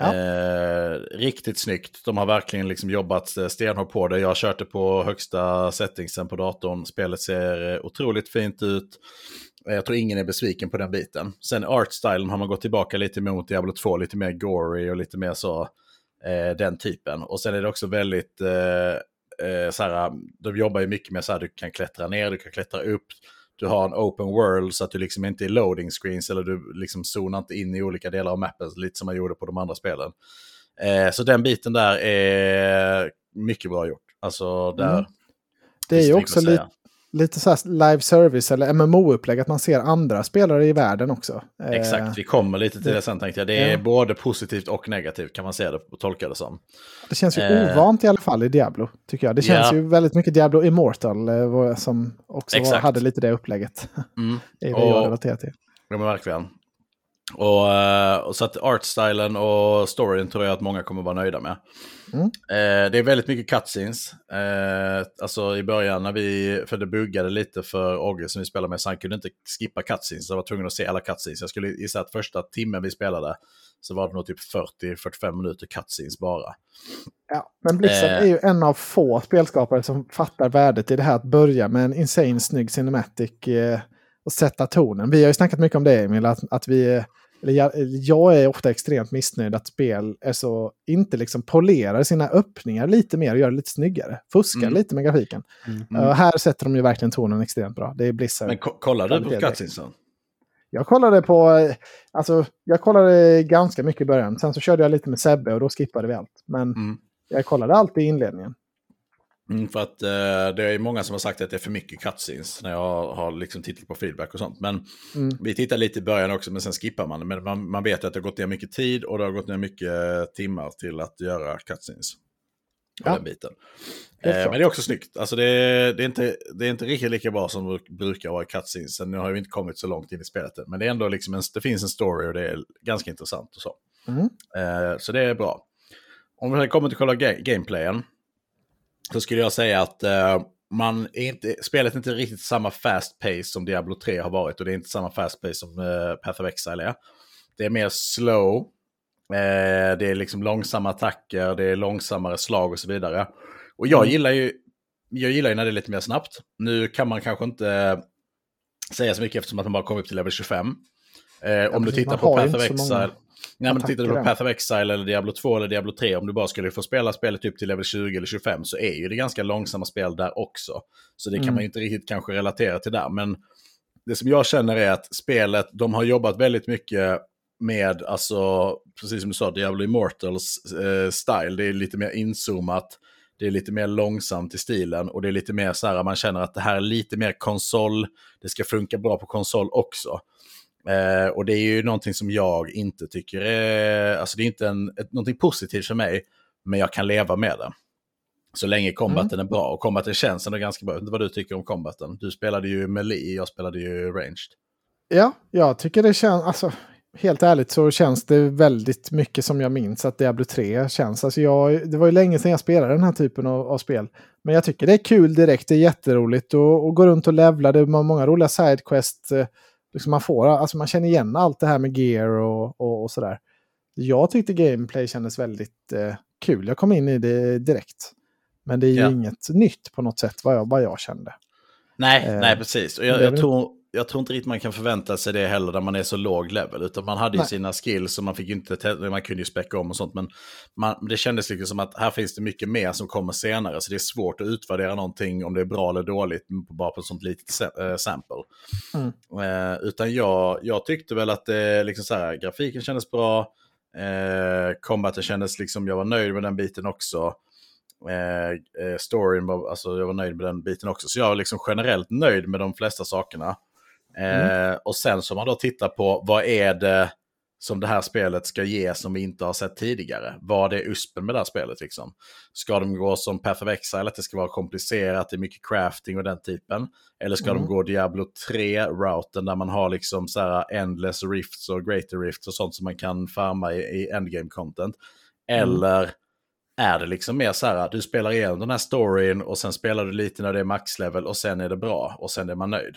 Ja. Eh, riktigt snyggt. De har verkligen liksom jobbat eh, stenhårt på det. Jag har kört det på högsta settingsen på datorn. Spelet ser eh, otroligt fint ut. Eh, jag tror ingen är besviken på den biten. Sen artstylen har man gått tillbaka lite mot Diablo 2, lite mer gory och lite mer så eh, den typen. Och sen är det också väldigt, eh, eh, så här, de jobbar ju mycket med så här, du kan klättra ner, du kan klättra upp. Du har en open world så att du liksom inte är loading screens eller du liksom zonar inte in i olika delar av mappen, lite som man gjorde på de andra spelen. Eh, så den biten där är mycket bra gjort. Alltså där... Mm. Det är ju också lite, lite så här live service eller MMO-upplägg, att man ser andra spelare i världen också. Eh, Exakt, vi kommer lite till det sen tänkte jag. Det är Ja. både positivt och negativt kan man se det och tolka det som. Det känns ju Eh. ovant i alla fall i Diablo, tycker jag. Det känns Ja. ju väldigt mycket Diablo Immortal, eh, som också var, hade lite det upplägget. Mm. det Och- jag relaterar till. Ja men verkligen. Och, eh, och så att artstylen och storyn tror jag att många kommer vara nöjda med. Mm. Eh, det är väldigt mycket cutscenes. Eh, alltså i början när vi, för det buggade lite för Ogge som vi spelade med, så han kunde inte skippa cutscenes. Jag var tvungen att se alla cutscenes. Jag skulle gissa att första timmen vi spelade så var det nog typ 40-45 minuter cutscenes bara. Ja, men Blizzard Eh. är ju en av få spelskapare som fattar värdet i det här att börja med en insane snygg cinematic eh, och sätta tonen. Vi har ju snackat mycket om det Emil, att, att vi... Eller jag, jag är ofta extremt missnöjd att spel är så, inte liksom polerar sina öppningar lite mer och gör det lite snyggare. Fuskar Mm. lite med grafiken. Mm. Eh, här sätter de ju verkligen tonen extremt bra. Det är Blizzard. Men ko- kollar du på cutscenesen? Jag kollade på, eh, alltså jag kollade ganska mycket i början. Sen så körde jag lite med Sebbe och då skippade vi allt. Men Mm. jag kollade alltid i inledningen. Mm, för att eh, det är många som har sagt att det är för mycket cutscenes när jag har liksom tittat på feedback och sånt. Men Mm. vi tittar lite i början också, men sen skippar man. Men man, man vet att det har gått ner mycket tid och det har gått ner mycket timmar till att göra cutscenes. Ja. den biten. Eh, men det är också snyggt. Alltså det, är, det, är inte, det är inte riktigt lika bra som det brukar vara i cutscenes. Sen Nu har vi inte kommit så långt in i spelet än. Men det är ändå liksom en, det finns en story och det är ganska intressant och så. Mm. Eh, så det är bra. Om vi kommer till själva ga- gameplayen. Så skulle jag säga att eh, man är inte, spelet är inte riktigt samma fast pace som Diablo 3 har varit. Och det är inte samma fast pace som eh, Path of Exile är. Det är mer slow. Eh, det är liksom långsamma attacker, det är långsammare slag och så vidare. Och jag Mm. gillar ju jag gillar ju när det är lite mer snabbt. Nu kan man kanske inte säga så mycket eftersom att man bara kom upp till level 25. Eh, om du precis, tittar man på Path of Exile. Nej, men tittar du på. Path of Exile eller Diablo 2 eller Diablo 3, om du bara skulle få spela spelet upp till level 20 eller 25 så är ju det ganska långsamma spel där också. Så det kan Mm. man ju inte riktigt kanske relatera till där. Men det som jag känner är att spelet, de har jobbat väldigt mycket med, alltså, precis som du sa, Diablo Immortals eh, style. Det är lite mer inzoomat, det är lite mer långsamt i stilen och det är lite mer så här, man känner att det här är lite mer konsol, det ska funka bra på konsol också. Eh, och det är ju någonting som jag inte tycker är, alltså det är inte en, ett, någonting positivt för mig, men jag kan leva med det. Så länge combaten är bra, och combaten känns ändå ganska bra. Jag vet inte vad du tycker om combaten. Du spelade ju melee, jag spelade ju ranged. Ja, jag tycker det känns, alltså helt ärligt så känns det väldigt mycket som jag minns att Diablo 3 känns. Alltså jag, det var ju länge sedan jag spelade den här typen av, av spel. Men jag tycker det är kul direkt, det är jätteroligt och, och gå runt och levla, det är många roliga sidequests. Liksom man, får, alltså man känner igen allt det här med gear och, och, och sådär. Jag tyckte gameplay kändes väldigt eh, kul, jag kom in i det direkt. Men det är ju Ja. inget nytt på något sätt vad jag, vad jag kände. Nej, Eh, nej precis. Och jag, jag, tror, jag tror inte riktigt man kan förvänta sig det heller när man är så låg level. Utan man hade ju Nej. sina skills och man fick inte, te- man kunde ju späcka om och sånt. Men man, det kändes liksom som att här finns det mycket mer som kommer senare. Så det är svårt att utvärdera någonting om det är bra eller dåligt bara på ett sånt litet eh, sample. Mm. Eh, utan jag, jag tyckte väl att det, liksom så här, grafiken kändes bra. Eh, combaten kändes liksom, jag var nöjd med den biten också. Eh, eh, storyn alltså jag var nöjd med den biten också. Så jag var liksom generellt nöjd med de flesta sakerna. Eh, Och sen så man då tittar på vad är det som det här spelet ska ge som vi inte har sett tidigare. Vad är uspen med det här spelet liksom? Ska de gå som Path of Exile, att det ska vara komplicerat, det är mycket crafting och den typen? Eller ska Mm. de gå Diablo 3-routen där man har liksom så här endless rifts och greater rifts och sånt som man kan farma i, i endgame content? Eller är det liksom mer så här, du spelar igenom den här storyn och sen spelar du lite när det är maxlevel och sen är det bra och sen är man nöjd.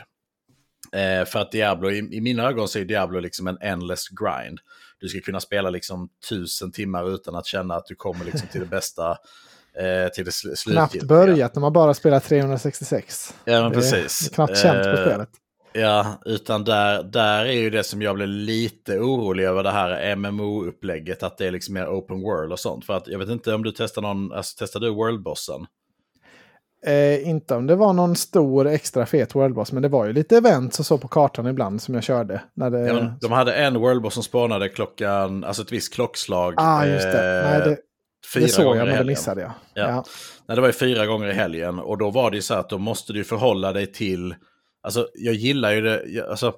Eh, för att Diablo, i, i mina ögon så är Diablo liksom en endless grind. Du ska kunna spela liksom tusen timmar utan att känna att du kommer liksom till det bästa, eh, till det sl Knappt börjat när man bara spelar 366. Ja, men Det är precis. knappt känt på Eh, spelet. Ja, utan där, där är ju det som jag blev lite orolig över det här MMO-upplägget, att det är liksom mer open world och sånt. För att jag vet inte om du testar någon, alltså testar du worldbossen? Eh, inte om det var någon stor extra fet worldboss, men det var ju lite events och så på kartan ibland som jag körde. När det, Ja, de hade en worldboss som spanade klockan, alltså ett visst klockslag. ah, just det. eh, Nej, det, fyra det såg gånger jag, men det missade jag. Ja. Ja. Nej, det var ju fyra gånger i helgen och då var det ju så att då måste du förhålla dig till, alltså jag gillar ju det, jag, alltså,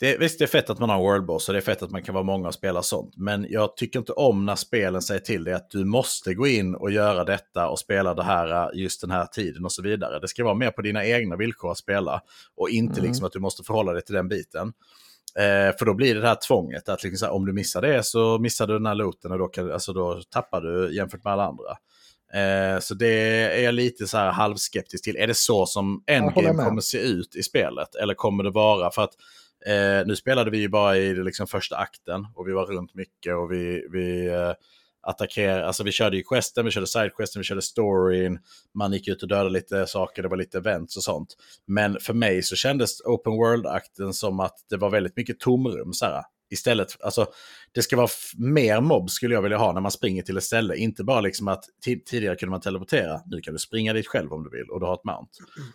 det, visst det är fett att man har en worldboss och det är fett att man kan vara många och spela sånt, men jag tycker inte om när spelen säger till dig att du måste gå in och göra detta och spela det här just den här tiden och så vidare. Det ska vara mer på dina egna villkor att spela och inte Mm. liksom att du måste förhålla dig till den biten. Eh, för då blir det det här tvånget att liksom här, om du missar det så missar du den här looten och då, kan, alltså då tappar du jämfört med alla andra. Eh, så det är jag lite så här halvskeptisk till. Är det så som Endgame kommer se ut i spelet? Eller kommer det vara för att eh, nu spelade vi ju bara i liksom första akten och vi var runt mycket och vi, vi eh, attackerade, alltså vi körde ju questen, vi körde sidequesten, vi körde storyn, man gick ut och dödade lite saker, det var lite events och sånt. Men för mig så kändes open world-akten som att det var väldigt mycket tomrum. Så här. Istället, alltså det ska vara mer mobb skulle jag vilja ha när man springer till ett ställe. Inte bara liksom att tidigare kunde man teleportera, nu kan du springa dit själv om du vill och du har ett mount.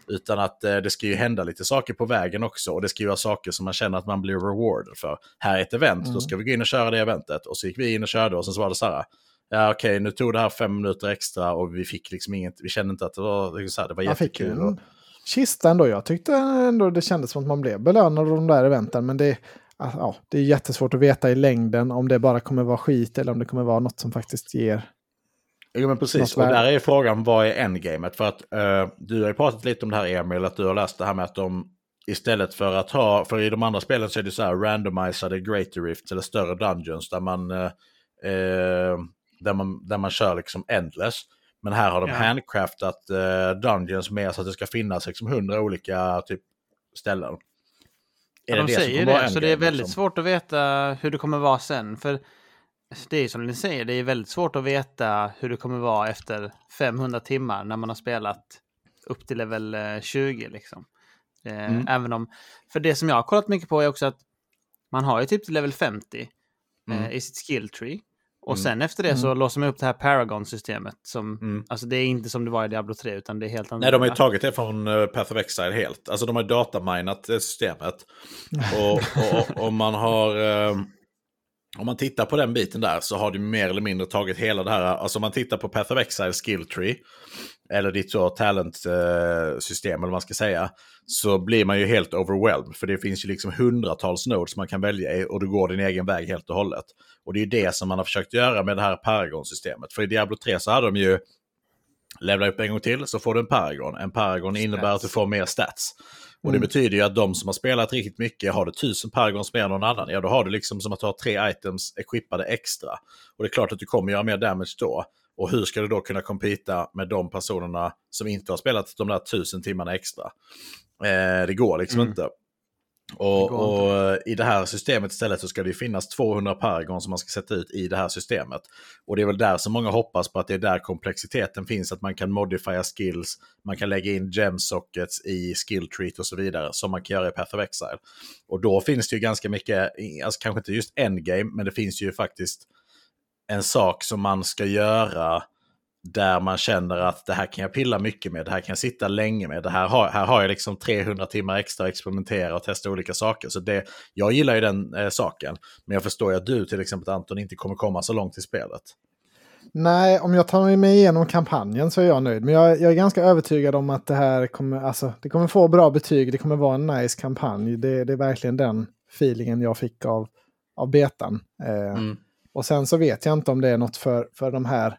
Utan att eh, det ska ju hända lite saker på vägen också och det ska ju vara saker som man känner att man blir rewarded för. Här är ett event, mm. då ska vi gå in och köra det eventet. Och så gick vi in och körde och sen så var det så här, ja okej okay, nu tog det här fem minuter extra och vi fick liksom inget, vi kände inte att det var, så här, det var jättekul. Man fick kista ändå, jag tyckte ändå det kändes som att man blev belönad av de där eventen, men det ja, det är jättesvårt att veta i längden om det bara kommer vara skit eller om det kommer vara något som faktiskt ger Jo men precis, och där är frågan vad är endgamet? För att uh, du har ju pratat lite om det här Emil, att du har läst det här med att de istället för att ha, för i de andra spelen så är det så här randomiserade greater rifts eller större dungeons där man, uh, uh, där man, där man kör liksom endless. Men här har de ja. handcraftat dungeons med så att det ska finnas liksom hundra olika typ ställen. Är ja, de det säger det, så det är väldigt liksom? svårt att veta hur det kommer vara sen. För det är som ni säger, det är väldigt svårt att veta hur det kommer vara efter 500 timmar när man har spelat upp till level 20. Eh, liksom. Eh, mm. Även om, för det som jag har kollat mycket på är också att man har ju typ till level 50 eh, mm. i sitt skill tree. Och mm. sen efter det så mm. låser man upp det här Paragon-systemet. Som, mm. Alltså det är inte som det var i Diablo 3 utan det är helt annorlunda. Nej, de har ju tagit det från uh, Path of Exile helt. Alltså de har dataminat systemet. och, och, och, man har... Uh, om man tittar på den biten där så har du mer eller mindre tagit hela det här. Alltså om man tittar på Path of Exile Skill Tree. Eller ditt så talent-system eller vad man ska säga. Så blir man ju helt overwhelmed. För det finns ju liksom hundratals nodes man kan välja i och du går din egen väg helt och hållet. Och det är ju det som man har försökt göra med det här Paragon-systemet. För i Diablo 3 så hade de ju levla upp en gång till så får du en Paragon. En Paragon stats. innebär att du får mer stats. Och det mm. betyder ju att de som har spelat riktigt mycket, har du tusen Paragons mer än någon annan, ja då har du liksom som att ha tre items equippade extra. Och det är klart att du kommer göra mer damage då. Och hur ska du då kunna competa med de personerna som inte har spelat de där tusen timmarna extra? Eh, det går liksom mm. inte. Och, och, i det här systemet istället så ska det finnas 200 paragon som man ska sätta ut i det här systemet. Och det är väl där som många hoppas på att det är där komplexiteten finns, att man kan modifiera skills, man kan lägga in gem sockets i skill treat och så vidare, som man kan göra i Path of Exile. Och då finns det ju ganska mycket, alltså kanske inte just endgame, men det finns ju faktiskt en sak som man ska göra där man känner att det här kan jag pilla mycket med, det här kan jag sitta länge med, det här har, här har jag liksom 300 timmar extra att experimentera och testa olika saker. Så det, jag gillar ju den eh, saken, men jag förstår ju att du till exempel Anton inte kommer komma så långt i spelet. Nej, om jag tar mig igenom kampanjen så är jag nöjd. Men jag, jag, är ganska övertygad om att det här kommer, alltså, det kommer få bra betyg. Det kommer vara en nice kampanj. Det, det är verkligen den feelingen jag fick av, av betan. Eh, mm. Och sen så vet jag inte om det är något för, för de här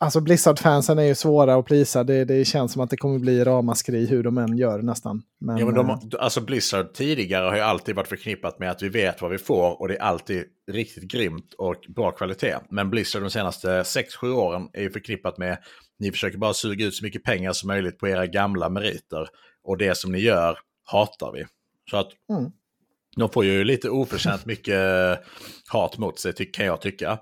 Alltså Blizzard-fansen är ju svåra att prisa. Det, det känns som att det kommer bli ramaskri hur de än gör nästan. Men, ja, men de, eh, alltså Blizzard tidigare har ju alltid varit förknippat med att vi vet vad vi får och det är alltid riktigt grymt och bra kvalitet. Men Blizzard de senaste 6-7 åren är ju förknippat med ni försöker bara suga ut så mycket pengar som möjligt på era gamla meriter. Och det som ni gör hatar vi. Så att mm. de får ju lite oförtjänt mycket hat mot sig, kan jag tycka.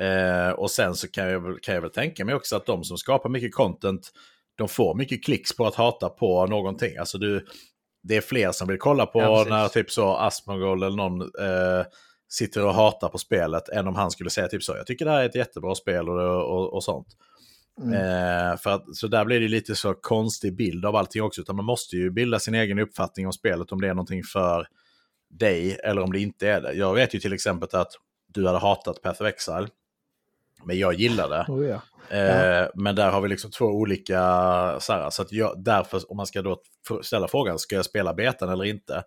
Eh, och sen så kan jag, kan jag väl tänka mig också att de som skapar mycket content, de får mycket klicks på att hata på någonting. Alltså du, det är fler som vill kolla på ja, när typ så Asmongold eller någon eh, sitter och hatar på spelet än om han skulle säga typ så. Jag tycker det här är ett jättebra spel och, och, och sånt. Mm. Eh, för att, så där blir det lite så konstig bild av allting också. Utan man måste ju bilda sin egen uppfattning om spelet, om det är någonting för dig eller om det inte är det. Jag vet ju till exempel att du hade hatat Path of Exile. Men jag gillar det. Oh, ja. Eh, men där har vi liksom två olika, så, här, så att jag, därför om man ska då ställa frågan, ska jag spela betan eller inte?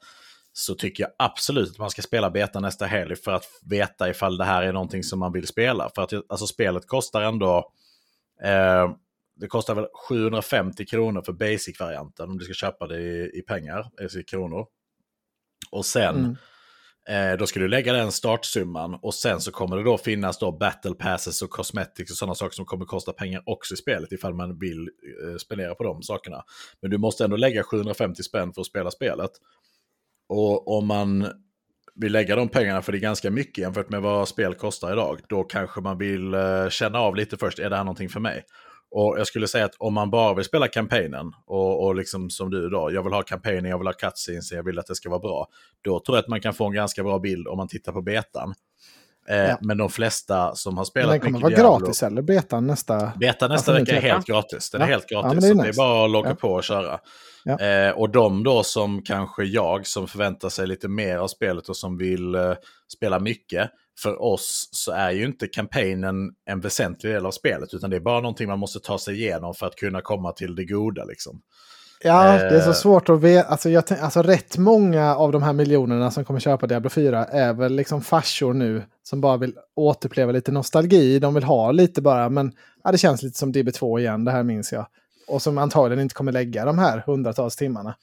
Så tycker jag absolut att man ska spela betan nästa helg för att veta ifall det här är någonting som man vill spela. För att alltså, spelet kostar ändå, eh, det kostar väl 750 kronor för basic-varianten om du ska köpa det i, i pengar, alltså i kronor. Och sen mm Eh, då ska du lägga den startsumman och sen så kommer det då finnas då battle passes och cosmetics och sådana saker som kommer kosta pengar också i spelet ifall man vill eh, spendera på de sakerna. Men du måste ändå lägga 750 spänn för att spela spelet. Och om man vill lägga de pengarna, för det är ganska mycket jämfört med vad spel kostar idag, då kanske man vill eh, känna av lite först, är det här någonting för mig? Och jag skulle säga att om man bara vill spela kampanjen och, och liksom som du då, jag vill ha kampanjen, jag vill ha cutscenes, jag vill att det ska vara bra. Då tror jag att man kan få en ganska bra bild om man tittar på betan. Eh, ja. Men de flesta som har spelat Diablo... Den kommer vara gratis eller betan nästa? Betan nästa alltså, vecka är helt gratis. Den ja. är helt gratis. Ja, det, är nice. det, är bara att logga på och köra. Eh, och de då som kanske jag som förväntar sig lite mer av spelet och som vill eh, spela mycket för oss så är ju inte kampanjen en väsentlig del av spelet, utan det är bara någonting man måste ta sig igenom för att kunna komma till det goda. Liksom. Ja, det är så eh. svårt att veta. Alltså, jag alltså, rätt många av de här miljonerna som kommer köpa Diablo 4 är väl liksom farsor nu som bara vill återuppleva lite nostalgi. De vill ha lite bara, men ja, det känns lite som DB2 igen, det här minns jag. Och som antagligen inte kommer lägga de här hundratals timmarna.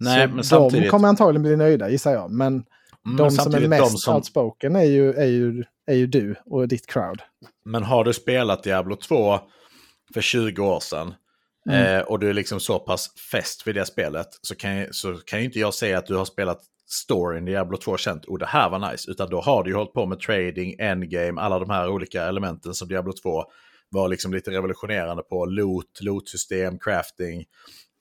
Nej, så men samtidigt... De kommer antagligen bli nöjda, gissar jag. Men Mm, de som är mest som... outspoken är ju, är, ju, är ju du och ditt crowd. Men har du spelat Diablo 2 för 20 år sedan mm. eh, och du är liksom så pass fäst vid det spelet så kan, så kan ju inte jag säga att du har spelat storyn Diablo 2 känt, och det här var nice, utan då har du ju hållit på med trading, endgame, alla de här olika elementen som Diablo 2 var liksom lite revolutionerande på, loot, loot-system, crafting.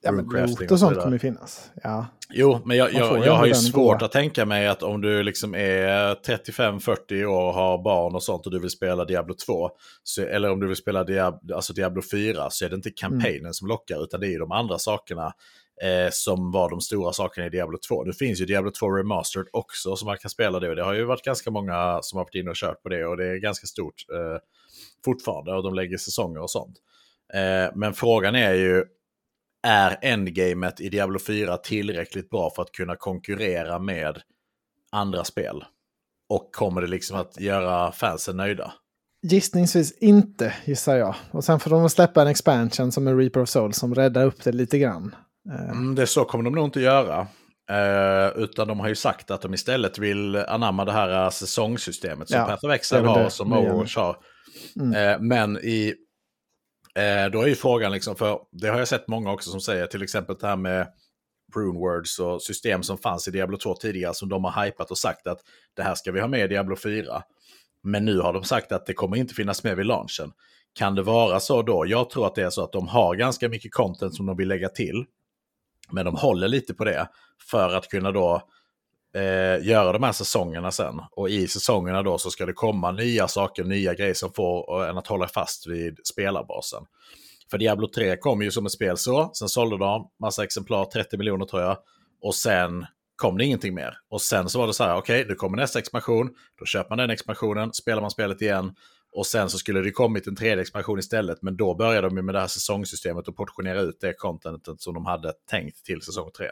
Ja, men loot och sånt kommer ju finnas. Ja. Jo, men jag, jag, jag har ju svårt att tänka mig att om du liksom är 35-40 år och har barn och sånt och du vill spela Diablo 2, så, eller om du vill spela Diablo, alltså Diablo 4, så är det inte kampanjen mm. som lockar, utan det är ju de andra sakerna eh, som var de stora sakerna i Diablo 2. Det finns ju Diablo 2 Remastered också som man kan spela det och det har ju varit ganska många som har varit inne och kört på det och det är ganska stort eh, fortfarande och de lägger säsonger och sånt. Eh, men frågan är ju, är endgamet i Diablo 4 tillräckligt bra för att kunna konkurrera med andra spel? Och kommer det liksom att göra fansen nöjda? Gissningsvis inte, gissar jag. Och sen får de släppa en expansion som är Reaper of Souls som räddar upp det lite grann. Eh. Mm, det så kommer de nog inte göra. Uh, utan de har ju sagt att de istället vill anamma det här säsongssystemet som ja, Path of Exile har och som Overwatch har. Mm. Uh, men i Eh, då är ju frågan, liksom, för det har jag sett många också som säger, till exempel det här med Runewords och system som fanns i Diablo 2 tidigare som de har hypat och sagt att det här ska vi ha med i Diablo 4. Men nu har de sagt att det kommer inte finnas med vid launchen. Kan det vara så då? Jag tror att det är så att de har ganska mycket content som de vill lägga till. Men de håller lite på det för att kunna då eh, göra de här säsongerna sen. Och i säsongerna då så ska det komma nya saker, nya grejer som får eh, en att hålla fast vid spelarbasen. För Diablo 3 kom ju som ett spel så, sen sålde de massa exemplar, 30 miljoner tror jag. Och sen kom det ingenting mer. Och sen så var det så här, okej, okay, nu kommer nästa expansion, då köper man den expansionen, spelar man spelet igen. Och sen så skulle det kommit en tredje expansion istället, men då började de med det här säsongssystemet och portionera ut det contentet som de hade tänkt till säsong 3.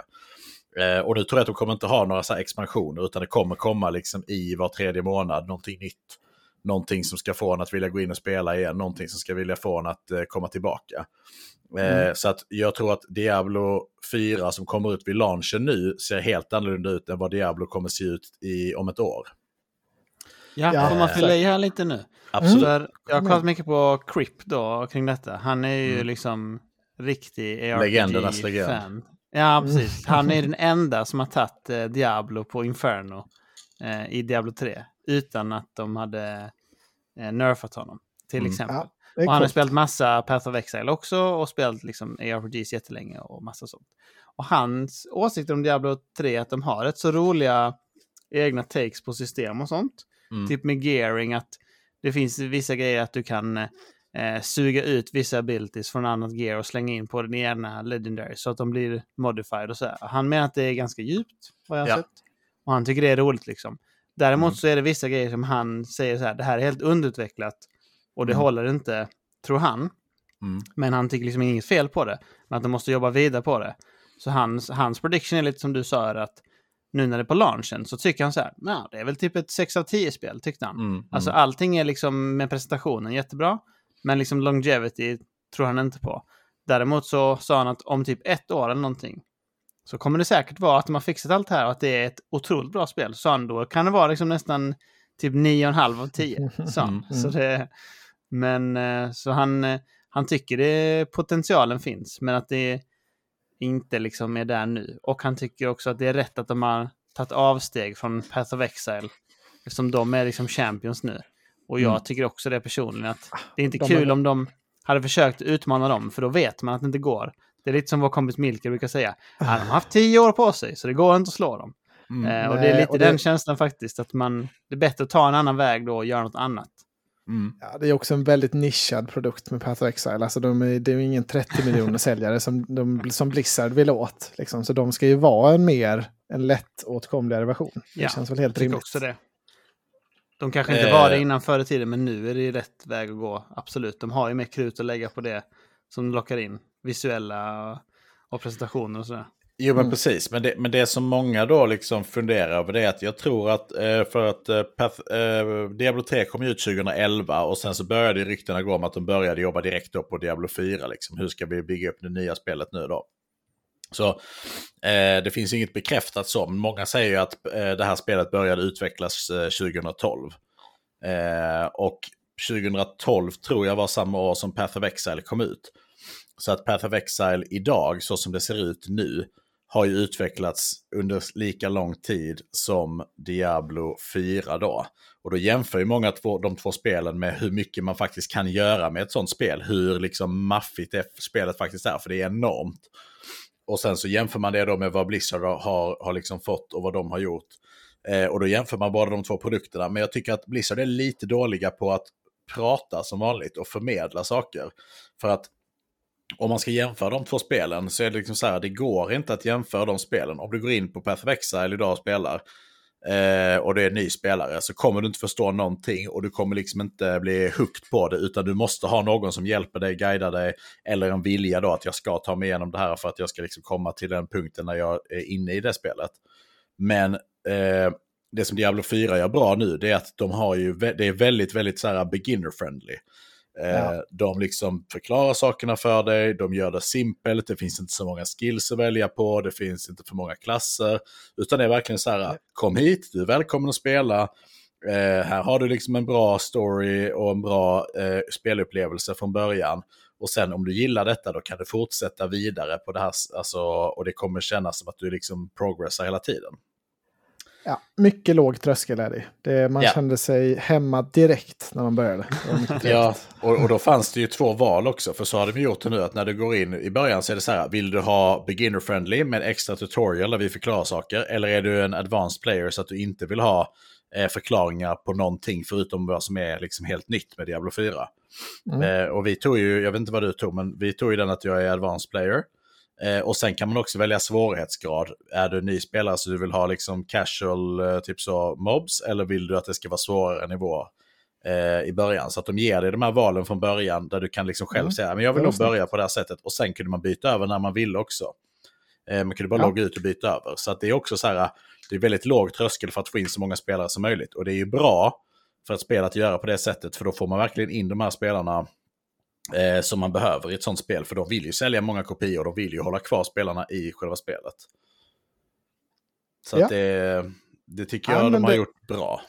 Eh, och nu tror jag att de kommer inte ha några så expansioner utan det kommer komma liksom i var tredje månad någonting nytt. Någonting som ska få en att vilja gå in och spela igen, någonting som ska vilja få en att eh, komma tillbaka. Eh, mm. Så att jag tror att Diablo 4 som kommer ut vid launchen nu ser helt annorlunda ut än vad Diablo kommer se ut i, om ett år. Ja, ja. får man fylla i här lite nu? Absolut. Mm. Jag har kollat mycket på Crip då kring detta. Han är ju mm. liksom riktig ARPG-fan. Ja, mm. precis. Han är den enda som har tagit eh, Diablo på Inferno eh, i Diablo 3 utan att de hade eh, nerfat honom, till mm. exempel. Ja, och han har spelat massa Path of Exile också och spelat liksom ARPGs jättelänge och massa sånt. Och hans åsikter om Diablo 3 är att de har rätt så roliga egna takes på system och sånt. Mm. Typ med gearing, att det finns vissa grejer att du kan eh, suga ut vissa abilities från annat gear och slänga in på den ena legendary så att de blir modified och så här. Han menar att det är ganska djupt, vad jag har ja. sett. Och han tycker det är roligt liksom. Däremot mm. så är det vissa grejer som han säger så här, det här är helt underutvecklat och det mm. håller inte, tror han. Mm. Men han tycker liksom inget fel på det. Men att de måste jobba vidare på det. Så hans, hans prediction är lite som du sa, att nu när det är på launchen så tycker han så här, nah, det är väl typ ett 6 av 10 spel, tyckte han. Mm, alltså mm. allting är liksom med presentationen jättebra. Men liksom longevity tror han inte på. Däremot så sa han att om typ ett år eller någonting så kommer det säkert vara att de har fixat allt här och att det är ett otroligt bra spel. Så då kan det vara liksom nästan typ 9,5 av 10. Så, Mm. så det, men eh, så han, eh, han tycker det potentialen finns, men att det inte liksom är där nu. Och han tycker också att det är rätt att de har tagit avsteg från Path of Exile. Eftersom de är liksom champions nu. Och jag Mm. tycker också det personligen att det är inte De kul är- om de hade försökt utmana dem, för då vet man att det inte går. Det är lite som vår kompis Milker brukar säga. "Ja, De har haft tio år på sig, så det går inte att slå dem. Mm. Eh, och det är lite det- den känslan faktiskt, att man, det är bättre att ta en annan väg då och göra något annat. Mm. Ja, det är också en väldigt nischad produkt med Path of Exile. Alltså de är, det är ju ingen 30 miljoner säljare som, de, som Blizzard vill åt. Liksom. Så de ska ju vara en mer, en lättåtkomligare version. Det Ja, känns väl helt rimligt. också det. De kanske inte Eh. var det innan förr i tiden, men nu är det rätt väg att gå. Absolut, de har ju mer krut att lägga på det som lockar in visuella och, presentationer och sådär. Jo men Mm. precis, men det, men det som många då liksom funderar över det är att jag tror att eh, för att eh, Path, eh, Diablo 3 kom ut 2011 och sen så började ju ryktena gå om att de började jobba direkt då på Diablo 4. Liksom. Hur ska vi bygga upp det nya spelet nu då? Så eh, det finns inget bekräftat så, men många säger ju att eh, det här spelet började utvecklas eh, 2012. Eh, och 2012 tror jag var samma år som Path of Exile kom ut. Så att Path of Exile idag, så som det ser ut nu, har ju utvecklats under lika lång tid som Diablo 4 då. Och då jämför ju många två, de två spelen med hur mycket man faktiskt kan göra med ett sånt spel. Hur liksom maffigt det spelet faktiskt är, för det är enormt. Och sen så jämför man det då med vad Blizzard har, har liksom fått och vad de har gjort. Eh, och då jämför man bara de två produkterna. Men jag tycker att Blizzard är lite dåliga på att prata som vanligt och förmedla saker. För att om man ska jämföra de två spelen så är det liksom så här, det går inte att jämföra de spelen. Om du går in på Path of Exile idag och spelar eh, och det är en ny spelare så kommer du inte förstå någonting och du kommer liksom inte bli hooked på det utan du måste ha någon som hjälper dig, guidar dig eller en vilja då att jag ska ta mig igenom det här för att jag ska liksom komma till den punkten när jag är inne i det spelet. Men eh, det som Diablo 4 gör bra nu det är att de har ju, det är väldigt, väldigt så här beginner-friendly. Eh, Ja. De liksom förklarar sakerna för dig, de gör det simpelt, det finns inte så många skills att välja på, det finns inte för många klasser. Utan det är verkligen så här, kom hit, du är välkommen att spela. Eh, här har du liksom en bra story och en bra eh, spelupplevelse från början. Och sen om du gillar detta då kan du fortsätta vidare på det här, alltså, och det kommer kännas som att du liksom progressar hela tiden. Ja, mycket låg tröskel är det. det man Ja. kände sig hemma direkt när man började. Ja, och, och då fanns det ju två val också. För så har de gjort det nu att när du går in i början så är det så här. Vill du ha beginner friendly med extra tutorial där vi förklarar saker? Eller är du en advanced player så att du inte vill ha eh, förklaringar på någonting förutom vad som är liksom helt nytt med Diablo 4? Mm. Eh, och vi tog ju, jag vet inte vad du tog, men vi tog ju den att jag är advanced player. Eh, och sen kan man också välja svårighetsgrad. Är du ny spelare så du vill ha liksom casual, eh, typ så mobs, eller vill du att det ska vara svårare nivå eh, i början? Så att de ger dig de här valen från början där du kan liksom själv Mm. säga, men jag vill nog börja på det här sättet. Och sen kunde man byta över när man ville också. Eh, man kunde bara Ja. logga ut och byta över. Så att det är också så här, det är väldigt låg tröskel för att få in så många spelare som möjligt. Och det är ju bra för att spela att göra på det sättet, för då får man verkligen in de här spelarna eh, som man behöver i ett sånt spel. För de vill ju sälja många kopior och de vill ju hålla kvar spelarna i själva spelet. Så Ja. att det, det tycker Ja, jag men de har det- gjort bra.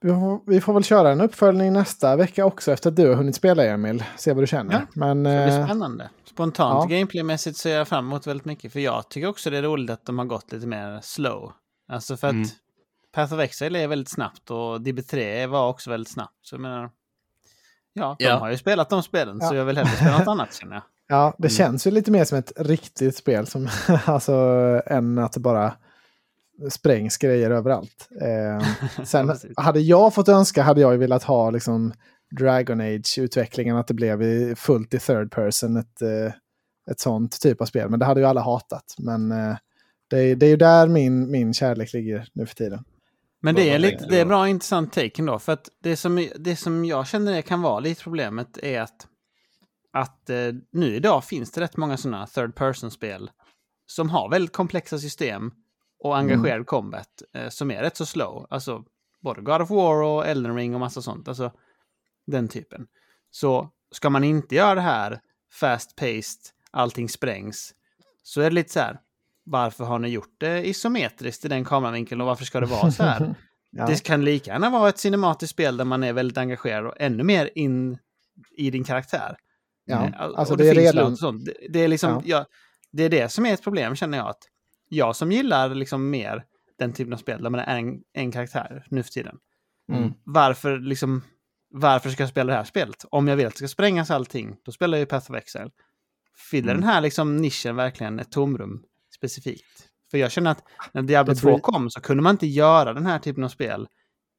Vi, får, vi får väl köra en uppföljning nästa vecka också efter att du har hunnit spela Emil. Se vad du känner. Ja, Men, Det blir eh, spännande. Spontant ja. gameplaymässigt ser jag fram emot väldigt mycket. För jag tycker också det är roligt att de har gått lite mer slow. Alltså för att Mm. Path of Exile är väldigt snabbt och DB3 var också väldigt snabbt. Så jag menar, ja, de Ja. har ju spelat de spelen Ja. så jag vill hellre spela något annat känner jag. ja, det Mm. känns ju lite mer som ett riktigt spel. Som, alltså, än att det bara sprängs grejer överallt. Eh, sen hade jag fått önska hade jag ju velat ha liksom, Dragon Age-utvecklingen. Att det blev i fullt i third person. Ett, eh, ett sånt typ av spel. Men det hade ju alla hatat. Men eh, det, är- det är ju där min, min kärlek ligger nu för tiden. Men det är, lite, det är bra intressant take ändå. För att det som, det som jag känner det kan vara lite problemet är att, att eh, nu idag finns det rätt många sådana third person-spel som har väldigt komplexa system och engagerad combat eh, som är rätt så slow. Alltså både God of War och Elden Ring och massa sånt. Alltså den typen. Så ska man inte göra det här fast-paced, allting sprängs, så är det lite så här. Varför har ni gjort det isometriskt i den kameravinkeln och varför ska det vara så här? Ja. Det kan lika gärna vara ett cinematiskt spel där man är väldigt engagerad och ännu mer in i din karaktär. Ja, Eh, alltså och det är finns redan- sånt. Det, det är liksom, Ja. ja. det är det som är ett problem känner jag. att Jag som gillar liksom mer den typen av spel där man är en, en karaktär nu för tiden. Mm. Varför, liksom, varför ska jag spela det här spelet? Om jag vill att det ska sprängas allting, då spelar jag ju Path of Exile. Fyller Mm. den här liksom nischen verkligen ett tomrum specifikt? För jag känner att när Diablo Det 2 blir- kom så kunde man inte göra den här typen av spel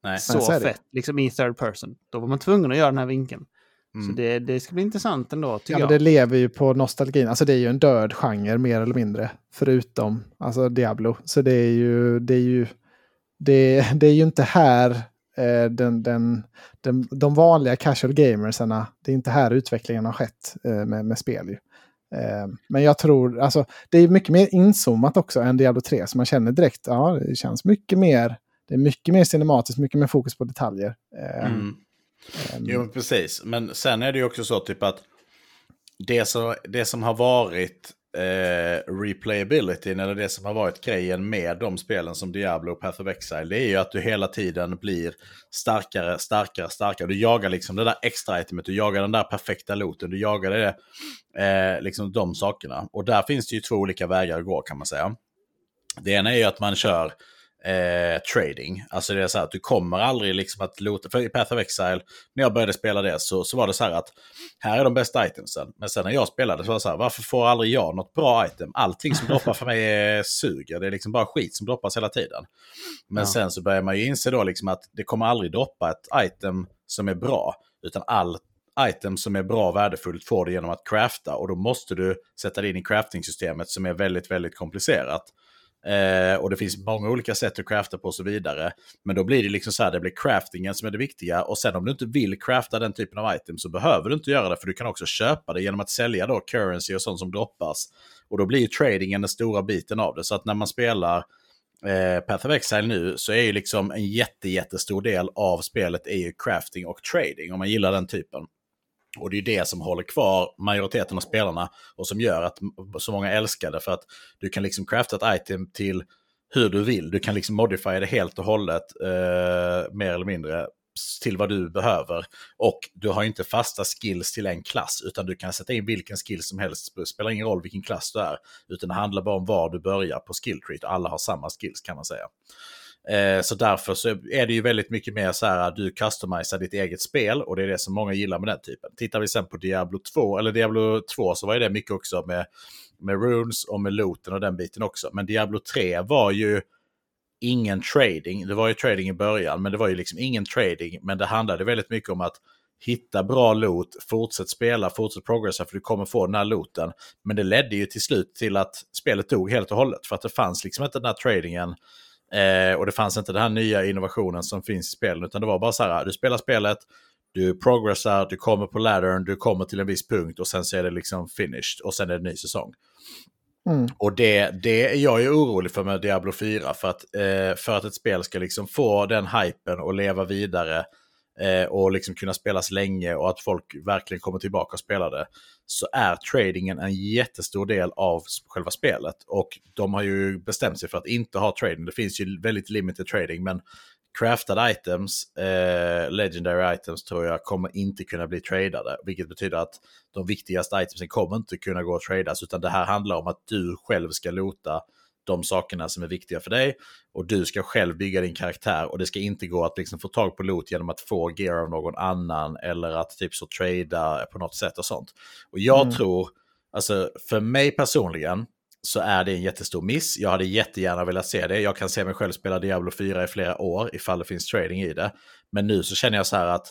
Nej. så, så fett, liksom i third person. Då var man tvungen att göra den här vinkeln. Så Mm. det, det ska bli intressant ändå, tycker Ja, men jag. det lever ju på nostalgin. Alltså det är ju en död genre mer eller mindre. Förutom alltså Diablo. Så det är ju, det är ju, det, det är ju inte här eh, den, den, den, de vanliga casual gamersarna. Det är inte här utvecklingen har skett eh, med, med spel. Ju. Eh, men jag tror, alltså det är mycket mer inzoomat också än Diablo 3. Så man känner direkt, ja det känns mycket mer. Det är mycket mer cinematiskt, mycket mer fokus på detaljer. Eh, Mm. ehm, Jo, precis. Men sen är det ju också så typ att det som, det som har varit eh, replayabilityn, eller det som har varit grejen med de spelen som Diablo och Path of Exile, det är ju att du hela tiden blir starkare, starkare, starkare. Du jagar liksom det där extra itemet, du jagar den där perfekta looten, du jagar det, eh, liksom de sakerna. Och där finns det ju två olika vägar att gå kan man säga. Det ena är ju att man kör eh, trading. Alltså det är så här att du kommer aldrig liksom att lota. För i Path of Exile, när jag började spela det så, så var det så här att här är de bästa itemsen. Men sen när jag spelade så var det så här, varför får aldrig jag något bra item? Allting som droppar för mig är suger. Det är liksom bara skit som droppas hela tiden. Men Ja. sen så börjar man ju inse då liksom att det kommer aldrig droppa ett item som är bra. Utan all item som är bra och värdefullt får du genom att crafta. Och då måste du sätta det in i crafting-systemet som är väldigt, väldigt komplicerat. Eh, och det finns många olika sätt att crafta på och så vidare. Men då blir det liksom så här, det blir craftingen som är det viktiga. Och sen om du inte vill crafta den typen av item så behöver du inte göra det. För du kan också köpa det genom att sälja då currency och sånt som droppas. Och då blir ju tradingen den stora biten av det. Så att när man spelar eh, Path of Exile nu så är ju liksom en jätte, jättestor del av spelet är ju crafting och trading. Om man gillar den typen. Och det är det som håller kvar majoriteten av spelarna och som gör att så många älskar det. För att du kan liksom crafta ett item till hur du vill. Du kan liksom modifiera det helt och hållet, eh, mer eller mindre, till vad du behöver. Och du har inte fasta skills till en klass, utan du kan sätta in vilken skill som helst. Det spelar ingen roll vilken klass du är, utan det handlar bara om var du börjar på skilltreat. Alla har samma skills kan man säga. Eh, så därför så är det ju väldigt mycket mer så här att du customiserar ditt eget spel och det är det som många gillar med den typen. Tittar vi sen på Diablo 2, eller Diablo 2 så var ju det mycket också med, med runes och med looten och den biten också. Men Diablo 3 var ju ingen trading. Det var ju trading i början, men det var ju liksom ingen trading. Men det handlade väldigt mycket om att hitta bra loot, fortsätt spela, fortsätt progressa för du kommer få den här looten. Men det ledde ju till slut till att spelet dog helt och hållet för att det fanns liksom inte den här tradingen. Eh, och det fanns inte den här nya innovationen som finns i spelen, utan det var bara så här, du spelar spelet, du progressar, du kommer på laddern, du kommer till en viss punkt och sen så är det liksom finished och sen är det en ny säsong. Mm. Och det, det är jag ju orolig för med Diablo 4. För att, eh, för att ett spel ska liksom få den hypen och leva vidare Eh, och liksom kunna spelas länge och att folk verkligen kommer tillbaka och spelar det. Så är tradingen en jättestor del av själva spelet. Och de har ju bestämt sig för att inte ha trading. Det finns ju väldigt limited trading men craftade items, eh, legendary items tror jag kommer inte kunna bli tradade. Vilket betyder att de viktigaste itemsen kommer inte kunna gå att tradas. Utan det här handlar om att du själv ska lota de sakerna som är viktiga för dig. Och du ska själv bygga din karaktär. Och det ska inte gå att liksom få tag på loot genom att få gear av någon annan. Eller att typ så trada på något sätt och sånt. Och jag Mm. tror, alltså för mig personligen, så är det en jättestor miss. Jag hade jättegärna velat se det. Jag kan se mig själv spela Diablo 4 i flera år ifall det finns trading i det. Men nu så känner jag så här att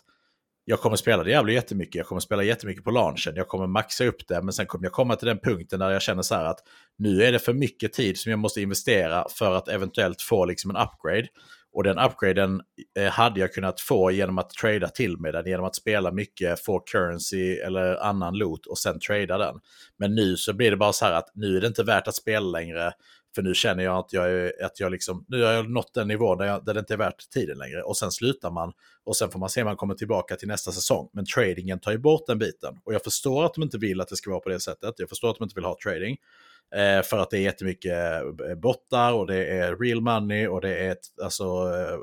jag kommer spela Diablo jättemycket. Jag kommer spela jättemycket på launchen. Jag kommer maxa upp det. Men sen kommer jag komma till den punkten där jag känner så här att nu är det för mycket tid som jag måste investera för att eventuellt få liksom en upgrade. Och den upgraden eh, hade jag kunnat få genom att trada till med den, genom att spela mycket, få currency eller annan loot och sen trada den. Men nu så blir det bara så här att nu är det inte värt att spela längre. För nu känner jag att jag, är, att jag liksom, nu har jag nått den nivå där, jag, där det inte är värt tiden längre. Och sen slutar man och sen får man se om man kommer tillbaka till nästa säsong. Men tradingen tar ju bort den biten. Och jag förstår att de inte vill att det ska vara på det sättet. Jag förstår att de inte vill ha trading. Eh, för att det är jättemycket eh, bottar och det är real money och det är ett, alltså, eh,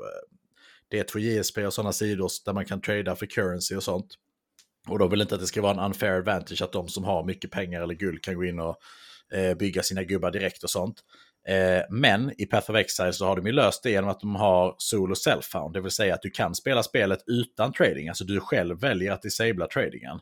det är 2JSP och sådana sidor där man kan trada för currency och sånt. Och de vill inte att det ska vara en unfair advantage att de som har mycket pengar eller guld kan gå in och Eh, bygga sina gubbar direkt och sånt. Eh, men i Path of Exile så har de ju löst det genom att de har solo Self-Found. Det vill säga att du kan spela spelet utan trading. Alltså du själv väljer att disabla tradingen.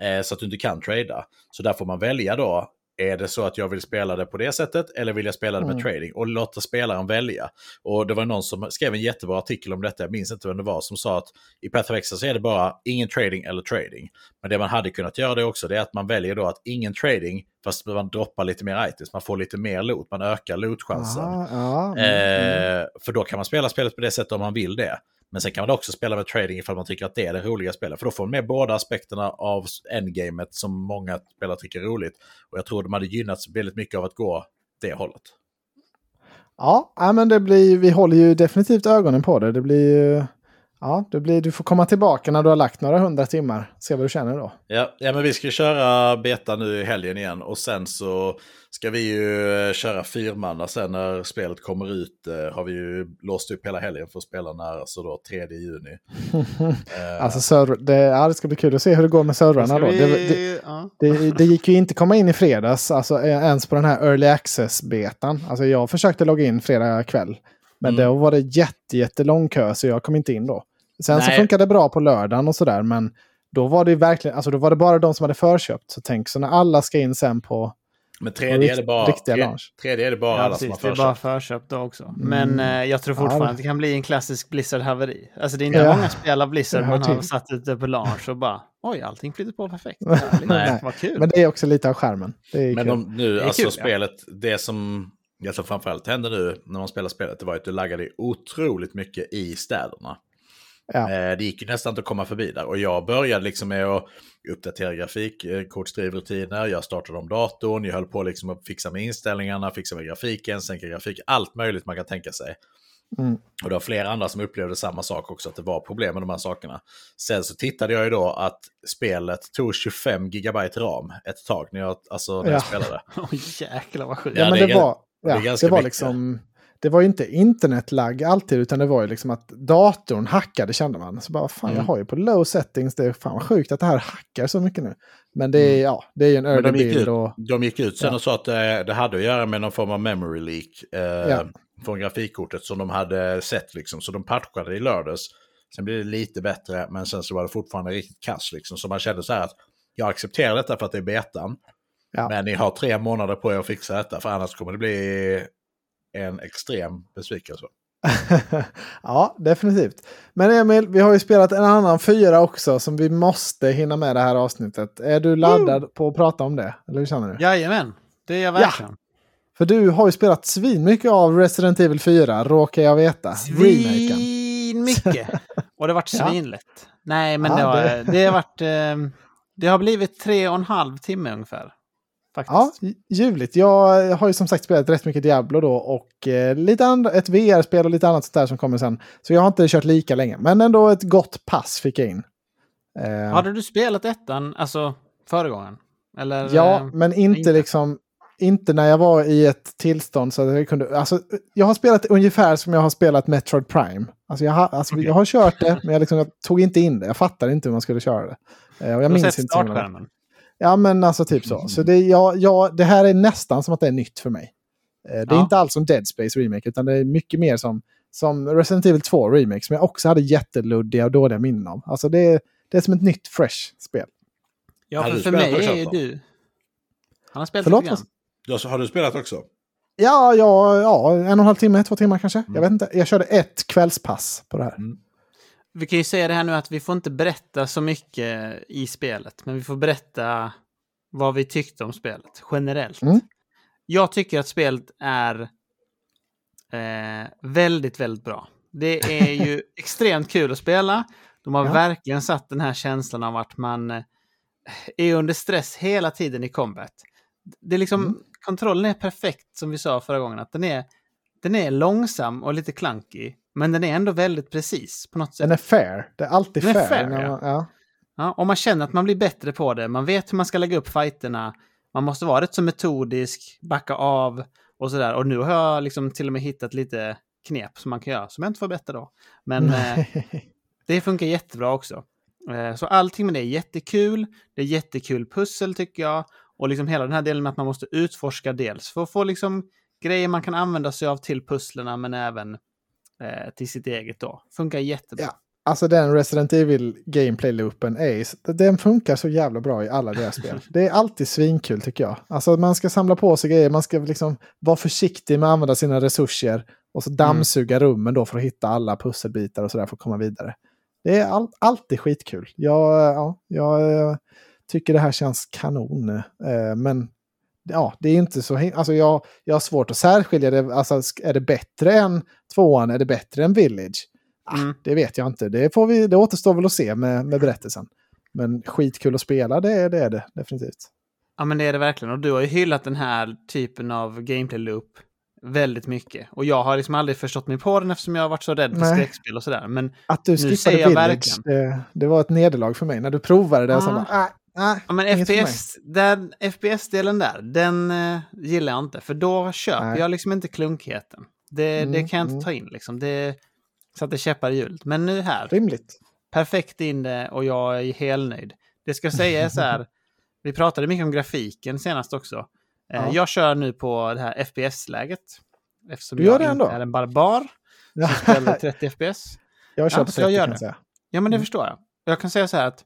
Eh, så att du inte kan trada. Så där får man välja då är det så att jag vill spela det på det sättet eller vill jag spela det med Mm. trading? Och låta spelaren välja. Och det var någon som skrev en jättebra artikel om detta, jag minns inte vem det var, som sa att i Path of Exile så är det bara ingen trading eller trading. Men det man hade kunnat göra det också, det är att man väljer då att ingen trading, fast man droppar lite mer items, man får lite mer loot, man ökar lootchansen. Aha, ja, mm, mm. Eh, för då kan man spela spelet på det sättet om man vill det. Men sen kan man också spela med trading ifall man tycker att det är det roliga spelet. För då får man med båda aspekterna av endgamet som många spelare tycker är roligt. Och jag tror de hade gynnats väldigt mycket av att gå det hållet. Ja, men det blir, vi håller ju definitivt ögonen på det. Det blir ju... Ja, det blir, du får komma tillbaka när du har lagt några hundra timmar. Se vad du känner då. Ja, ja men vi ska köra beta nu i helgen igen och sen så ska vi ju eh, köra fyrmanna sen när spelet kommer ut. eh, Har vi ju låst upp hela helgen för att spela när, alltså då 3 juni. Eh, Alltså, server, det, ja, det ska bli kul att se hur det går med servrarna då. Det, det, vi... Ja. det, det gick ju inte komma in i fredags, alltså ens på den här early access-betan. Alltså jag försökte logga in fredag kväll. Men Mm. då var det jätte, jättelång kö så jag kom inte in då. Sen så Nej. funkade det bra på lördagen och sådär men då var det ju verkligen, alltså då var det bara de som hade förköpt. Så tänk så när alla ska in sen på, Men tredje är det bara, riktiga tredje, launch. tredje är det bara Ja, alla som har precis. Det är bara förköpt. förköp då också. Men Mm. eh, jag tror Ja, fortfarande det- att det kan bli en klassisk Blizzard-haveri. Alltså det är inte Ja. många spel av Blizzard Det man har satt ute på launch och bara oj, allting flyter på perfekt. Nej. Vad kul. Men det är också lite av skärmen. Det är Men kul. de, nu, är alltså kul, ja. spelet, det som tror framförallt hände nu när man spelar spelet, det var att du laggade otroligt mycket i städerna. Ja. Eh, det gick ju nästan inte att komma förbi där. Och jag började liksom med att uppdatera grafik, kortskrivrutiner, jag startade om datorn, jag höll på liksom att fixa med inställningarna, fixa med grafiken, sänka grafik, allt möjligt man kan tänka sig. Mm. Och det var flera andra som upplevde samma sak också, att det var problem med de här sakerna. Sen så tittade jag ju då att spelet tog 25 gigabyte ram ett tag när jag, alltså, när jag Ja. spelade. Jäklar vad sjukt. Ja, Ja, men det det, var, det ja, ganska det var mycket. liksom... Det var ju inte internetlagg alltid, utan det var ju liksom att datorn hackade kände man. Så bara, fan jag Mm. har ju på low settings, det är fan sjukt att det här hackar så mycket nu. Men det är, Mm. ja, det är ju en early de gick, bild ut, och... de gick ut sen Ja. och sa att det, det hade att göra med någon form av memory leak eh, Ja. från grafikkortet som de hade sett. Liksom. Så de patchade i lördags. Sen blev det lite bättre, men sen så var det fortfarande riktigt kass. Liksom. Så man kände så här att jag accepterar detta för att det är betan. Ja. Men ni har tre månader på er att fixa detta, för annars kommer det bli en extrem besvikelse. ja, definitivt. Men Emil, vi har ju spelat en annan fyra också som vi måste hinna med det här avsnittet. Är du laddad på att prata om det? Eller hur känner du? Jajamän, det är jag verkligen. För du har ju spelat svin mycket av Resident Evil 4, råkar jag veta. Remaken. Svin mycket. Och det har varit Ja. svinlätt. Nej, men Ja, det, har, det- det... har varit... Eh, det har blivit tre och en halv timme ungefär. Faktiskt. Ja, ljuvligt. Jag har ju som sagt spelat rätt mycket Diablo då och eh, lite andra, ett VR-spel och lite annat sånt där som kommer sen. Så jag har inte kört lika länge, men ändå ett gott pass fick jag in. Eh, Hade du spelat ettan, alltså föregångaren? Eller? ja, eh, men inte, inte. liksom, inte när jag var i ett tillstånd så att jag kunde, alltså jag har spelat ungefär som jag har spelat Metroid Prime. Alltså jag har, alltså, Okej. jag har kört det, men jag, liksom, jag tog inte in det. Jag fattade inte hur man skulle köra det. Eh, och jag du har minns sett inte startskärmen? Ja, men alltså typ så. Så det, ja, ja, det här är nästan som att det är nytt för mig. Eh, Det är Ja. inte alls som Dead Space Remake, utan det är mycket mer som, som Resident Evil 2 Remake, som jag också hade jätteluddiga och dåliga minnen av. Alltså det är, det är som ett nytt, fresh spel. Ja, för, för mig är ju du... Han har spelat Förlåt? lite grann. Du har, har du spelat också? Ja, ja, ja, en och en halv timme, två timmar kanske. Mm. Jag vet inte. Jag körde ett kvällspass på det här. Vi kan ju säga det här nu att vi får inte berätta så mycket i spelet, men vi får berätta vad vi tyckte om spelet generellt. Mm. Jag tycker att spelet är eh, väldigt, väldigt bra. Det är ju extremt kul att spela. De har Ja. verkligen satt den här känslan av att man eh, är under stress hela tiden i combat. Det är liksom, Mm. kontrollen är perfekt som vi sa förra gången, att den är, den är långsam och lite klankig, men den är ändå väldigt precis på något sätt. Den är fair. Det är alltid Den är fair. fair, när ja. man, ja. Ja, och man känner att man blir bättre på det. Man vet hur man ska lägga upp fighterna. man måste vara rätt så metodisk, backa av och sådär. Och nu har jag liksom till och med hittat lite knep som man kan göra, som jag inte får berätta då. Men eh, det funkar jättebra också. Eh, så allting med det är jättekul. Det är jättekul pussel tycker jag. Och liksom hela den här delen med att man måste utforska dels för att få liksom grejer man kan använda sig av till pusslerna men även eh, till sitt eget då. Funkar jättebra. Ja. Alltså den Resident Evil gameplay-loopen, den funkar så jävla bra i alla deras spel. Det är alltid svinkul tycker jag. Alltså man ska samla på sig grejer, man ska liksom vara försiktig med att använda sina resurser. Och så dammsuga mm. rummen då för att hitta alla pusselbitar och sådär för att komma vidare. Det är all, alltid skitkul. Jag, ja, jag tycker det här känns kanon. Eh, men ja, det är inte så... Alltså jag, jag har svårt att särskilja det. Alltså, är det bättre än tvåan? Är det bättre än Village? Ah, mm. Det vet jag inte. Det, får vi, det återstår väl att se med, med berättelsen. Men skitkul att spela, det, det är det definitivt. Ja, men det är det verkligen. Och du har ju hyllat den här typen av gameplay-loop väldigt mycket. Och jag har liksom aldrig förstått mig på den eftersom jag har varit så rädd för Nej. skräckspel och sådär. Men att du skippade Village, det, det, var ett nederlag för mig. När du provade det och så bara, Nej, ja, men FPS, den, FPS-delen där, den uh, gillar jag inte. För då köper Nej. jag liksom inte klunkigheten. Det, mm, det kan jag inte mm. ta in liksom. Det satte käppar i hjulet. Men nu här. Rimligt. Perfekt in det och jag är helnöjd. Det ska säga så här. vi pratade mycket om grafiken senast också. Uh, ja. Jag kör nu på det här FPS-läget. Eftersom du gör jag det ändå? är en barbar. Som spelar 30 FPS. Jag kör ja, på 30 jag kan säga. Ja, men det mm. förstår jag. Jag kan säga så här att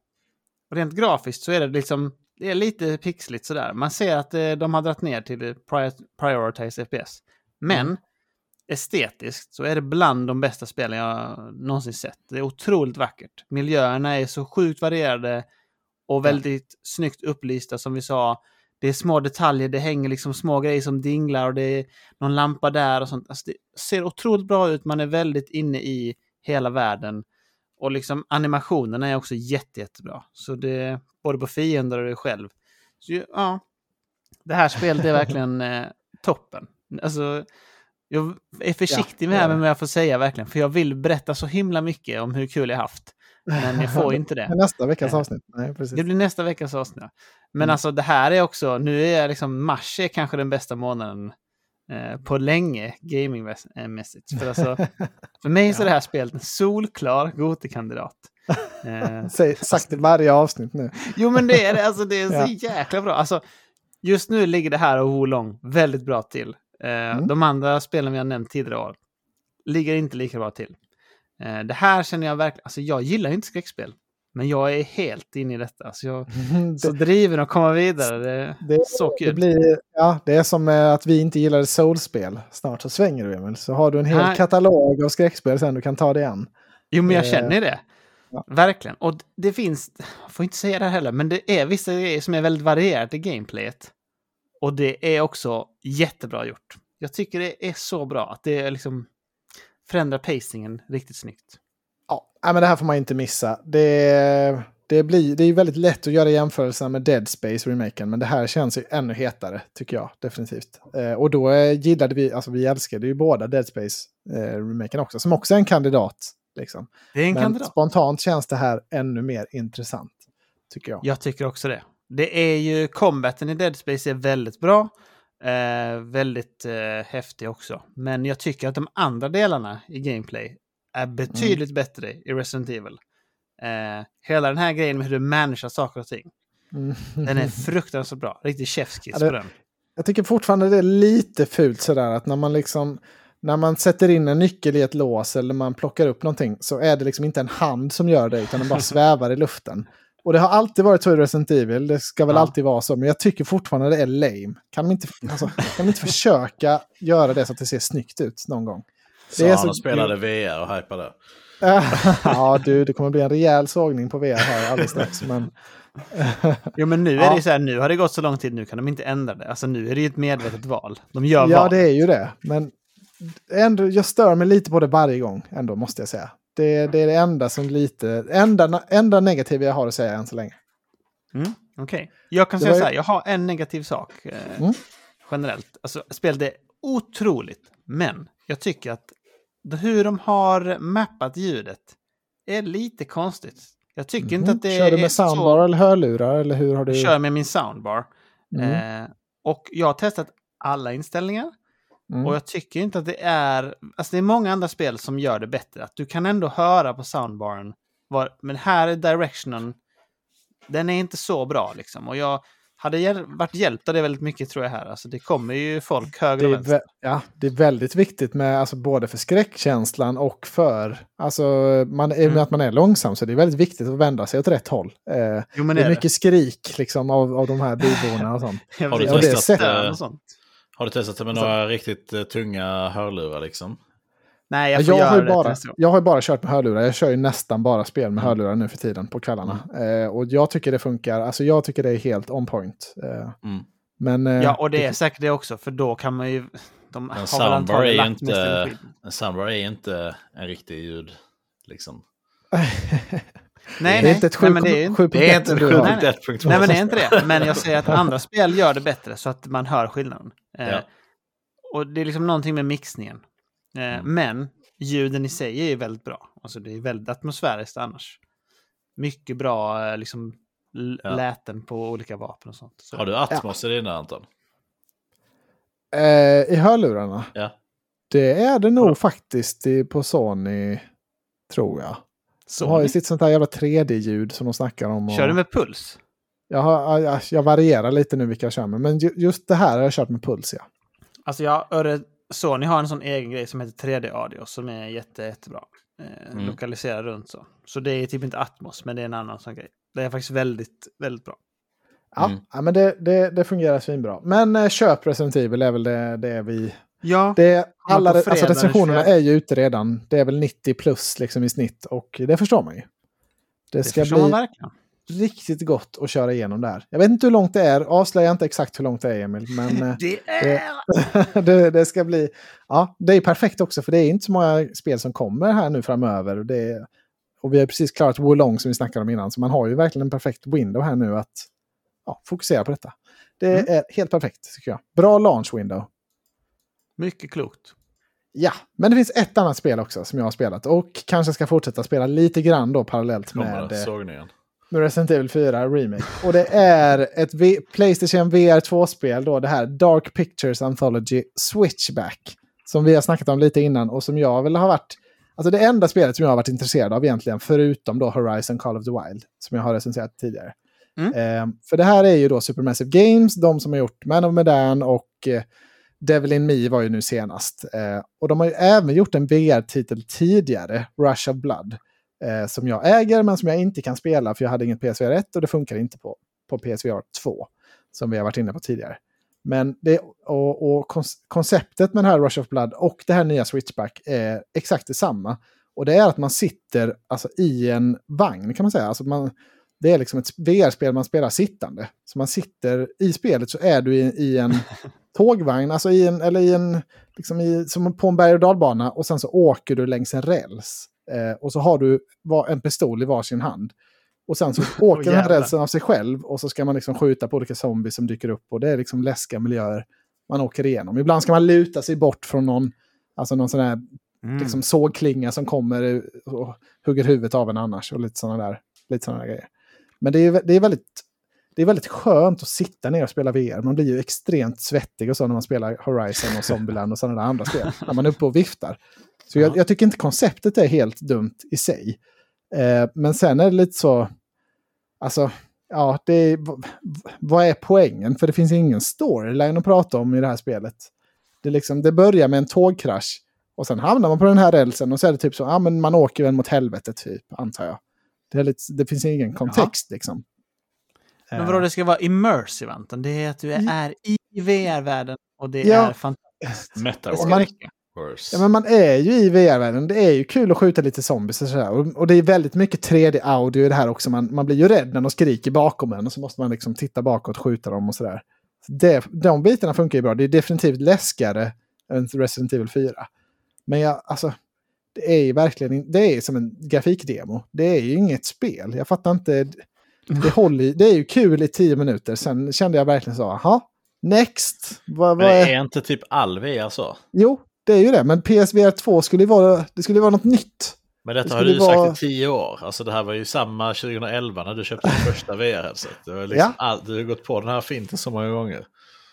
rent grafiskt så är det liksom det är lite pixligt sådär. Man ser att eh, de har dragit ner till prioritize FPS. Men mm. estetiskt så är det bland de bästa spelen jag någonsin sett. Det är otroligt vackert. Miljöerna är så sjukt varierade och väldigt ja. snyggt upplysta som vi sa. Det är små detaljer, det hänger liksom små grejer som dinglar och det är någon lampa där och sånt. Alltså det ser otroligt bra ut, man är väldigt inne i hela världen. Och liksom animationerna är också jätte, jättebra. Så det både på fiender och dig själv. Så ja, det här spelet är verkligen eh, toppen. Alltså, jag är försiktig ja, med vad jag får säga verkligen, för jag vill berätta så himla mycket om hur kul jag haft. Men jag får inte det. nästa veckas eh, avsnitt. Nej, precis. Det blir nästa veckas avsnitt. Men mm. alltså det här är också, nu är liksom mars är kanske den bästa månaden Eh, på länge gamingmässigt. För, alltså, för mig så är det här spelet en solklar Goti-kandidat. Eh, Säg, sagt i varje avsnitt nu. jo men det är det, alltså, det är så ja. jäkla bra. Alltså, just nu ligger det här och Wolong väldigt bra till. Eh, mm. De andra spelen vi har nämnt tidigare år ligger inte lika bra till. Det här känner jag verkligen, alltså jag gillar inte skräckspel. Men jag är helt inne i detta. Så jag är så driven att komma vidare. Det, det är så kul. Det, blir, ja, det är som att vi inte gillade soulspel. Snart så svänger du Emil. Så har du en hel Nej. katalog av skräckspel sen du kan ta det igen. Jo, men jag eh, känner det. Ja. Verkligen. Och det finns, jag får inte säga det heller, men det är vissa grejer som är väldigt varierat i gameplayet. Och det är också jättebra gjort. Jag tycker det är så bra att det liksom förändrar pacingen riktigt snyggt. Ja, men det här får man inte missa. Det, det, blir, det är väldigt lätt att göra jämförelser med Dead Space-remaken, men det här känns ju ännu hetare, tycker jag definitivt. Eh, och då eh, gillade vi, alltså vi älskade ju båda Dead Space-remaken eh, också, som också är en kandidat. Liksom. Det är en men kandidat. spontant känns det här ännu mer intressant, tycker jag. Jag tycker också det. Det är ju, combaten i Dead Space är väldigt bra. Eh, väldigt eh, häftig också. Men jag tycker att de andra delarna i gameplay är betydligt mm. bättre i Resident Evil. Eh, hela den här grejen med hur du managerar saker och ting. Mm. Den är fruktansvärt bra. Riktig chefskiss ja, på den. Jag tycker fortfarande det är lite fult sådär att när man liksom när man sätter in en nyckel i ett lås eller man plockar upp någonting så är det liksom inte en hand som gör det utan den bara svävar i luften. Och det har alltid varit så i Resident Evil, det ska väl ja. alltid vara så, men jag tycker fortfarande det är lame. Kan de inte, alltså, kan de inte försöka göra det så att det ser snyggt ut någon gång? Är så han spelade VR och hypade. ja, du, det kommer bli en rejäl sågning på VR här alldeles strax. Men... jo, men nu är ja. det så här, nu har det gått så lång tid, nu kan de inte ändra det. Alltså nu är det ju ett medvetet val. De gör Ja, val. det är ju det. Men ändå, jag stör mig lite på det varje gång, ändå, måste jag säga. Det, det är det enda som lite, enda, enda negativa jag har att säga än så länge. Mm, Okej, okay. jag kan det säga så här, jag har en negativ sak eh, mm. generellt. Alltså, spelet är otroligt, men jag tycker att hur de har mappat ljudet är lite konstigt. Jag tycker mm inte mhm. att det Kör du med soundbar så... eller hörlurar? Eller hur har du... Jag kör med min soundbar. Mm. Eh, och jag har testat alla inställningar. Mm. Och jag tycker inte att det är... Alltså det är många andra spel som gör det bättre. Att du kan ändå höra på soundbaren. Var, men här är directionen... Den är inte så bra liksom. Och jag hade hjäl- varit hjälpt av det väldigt mycket tror jag här. Alltså det kommer ju folk höger och är, vänster. vä- ja, det är väldigt viktigt med, alltså, både för skräckkänslan och för... Alltså, man, I och med Mm. att man är långsam så det är väldigt viktigt att vända sig åt rätt håll. Eh, Jo men det är det mycket skrik liksom, av, av de här byborna och sånt. Har du testat, det är och sånt. Har du testat det med Alltså- några riktigt eh, tunga hörlurar liksom? Nej, jag Jag, får har göra ju det bara, jag har ju bara kört med hörlurar. Jag kör ju nästan bara spel med Mm. hörlurar nu för tiden på kvällarna. Eh, och jag tycker det funkar. Alltså jag tycker det är helt on point. Eh, Mm. men, eh, Ja, och det är säkert det också, för då kan man ju... De har väl soundbar är inte-. En soundbar är inte en riktig ljud. Liksom. Nej, det är inte ett nej, men det är 7.1 Det är inte du har. Nej, nej. 7.1.2. Nej, men det är inte det. Men jag säger att andra spel gör det bättre så att man hör skillnaden. Eh, Ja. Och det är liksom någonting med mixningen. Eh, Mm. Men ljuden i sig är ju väldigt bra. Alltså det är väldigt atmosfäriskt annars. Mycket bra eh, liksom Ja. läten på olika vapen och sånt. Så. Har du Atmos i dina Anton? Eh, I hörlurarna? Ja. Det är det nog faktiskt i, på Sony, tror jag. Så De har ju sitt sånt här jävla 3D-ljud som de snackar om. Och Kör du med puls? jag, har, jag, jag varierar lite nu vilka jag kör med. Men ju, just det här har jag kört med puls, ja. Alltså jag Sony har en sån egen grej som heter 3D-audio som är jätte, jättebra. Eh, Mm. Lokalisera runt så. Så det är typ inte Atmos, men det är en annan sån grej. Det är faktiskt väldigt, väldigt bra. Ja, Mm. ja men det, det, det fungerar svinbra. Men eh, köp Resident Evil är väl det, det vi... Ja, Det, alla, alltså fredag den recensionerna 24. är ju ute redan. Det är väl 90 plus liksom i snitt och det förstår man ju. Det det ska förstår man bli verkligen. Riktigt gott att köra igenom det här. Jag vet inte hur långt det är, avslöja inte exakt hur långt det är Emil, men eh, Det är... det, det ska bli... Ja, det är perfekt också för det är inte så många spel som kommer här nu framöver. Och, det och vi har precis klarat Wolong som vi snackade om innan, så man har ju verkligen en perfekt window här nu att ja, fokusera på detta. Det Mm. är helt perfekt tycker jag. Bra launch window. Mycket klokt. Ja, men det finns ett annat spel också som jag har spelat och kanske ska fortsätta spela lite grann då parallellt Kommer med, Sågningen. Med Resident Evil 4 Remake. Och det är ett v Playstation VR 2-spel då, det här Dark Pictures Anthology Switchback. Som vi har snackat om lite innan och som jag väl har varit... Alltså det enda spelet som jag har varit intresserad av egentligen, förutom då Horizon Call of the Wild, som jag har recenserat tidigare. Mm. Eh, för det här är ju då Supermassive Games, de som har gjort Man of Medan och eh, Devil in Me var ju nu senast. Eh, och de har ju även gjort en VR-titel tidigare, Rush of Blood, eh, som jag äger men som jag inte kan spela för jag hade inget PSVR 1 och det funkar inte på, på PSVR 2, som vi har varit inne på tidigare. Men det, och, och konceptet med det här Rush of Blood och det här nya Switchback är exakt detsamma. Och det är att man sitter alltså, i en vagn kan man säga. Alltså, man, det är liksom ett VR-spel man spelar sittande. Så man sitter i spelet så är du i, i en tågvagn, alltså i en, eller i en, liksom i, som på en berg och dalbana och sen så åker du längs en räls. Eh, och så har du en pistol i varsin hand. Och sen så åker den här rälsen av sig själv och så ska man liksom skjuta på olika zombies som dyker upp och det är liksom läskiga miljöer man åker igenom. Ibland ska man luta sig bort från någon, alltså någon sån här Mm. liksom sågklinga som kommer och hugger huvudet av en annars och lite sådana där, lite såna där grejer. Men det är, det, är väldigt, det är väldigt skönt att sitta ner och spela VR. Man blir ju extremt svettig och så när man spelar Horizon och Zombieland och sådana där andra spel. När man är uppe och viftar. Så jag, Ja. jag tycker inte konceptet är helt dumt i sig. Eh, men sen är det lite så, alltså, ja, det är, vad är poängen? För det finns ingen storyline att prata om i det här spelet. Det, är liksom, det börjar med en tågkrasch och sen hamnar man på den här rälsen och så är det typ så, ja men man åker väl mot helvete typ, antar jag. Det, är lite, det finns ingen kontext liksom. Men vadå, det ska vara immersive, Anton? Det är att du är i VR-världen och det Ja. är fantastiskt. Det Metaverse. ska man- räcka. Ja, men man är ju i VR-världen. Det är ju kul att skjuta lite zombies och sådär. Och, och det är väldigt mycket 3D-audio i det här också. Man, man blir ju rädd när de skriker bakom en och så måste man liksom titta bakåt och skjuta dem och sådär. Det, de bitarna funkar ju bra. Det är definitivt läskigare än Resident Evil 4. Men jag, alltså, det är ju verkligen det är som en grafikdemo. Det är ju inget spel. Jag fattar inte. Det, håller, det är ju kul i tio minuter. Sen kände jag verkligen så, jaha, next. Vad, Men vad är... är inte typ all VR så? Jo, det är ju det. Men PSVR 2 skulle ju vara, det skulle ju vara något nytt. Men detta Det har du vara- sagt i tio år. Alltså det här var ju samma 2011 när du köpte din första VR-headset. Liksom Ja. all, du har gått på den här finten så många gånger.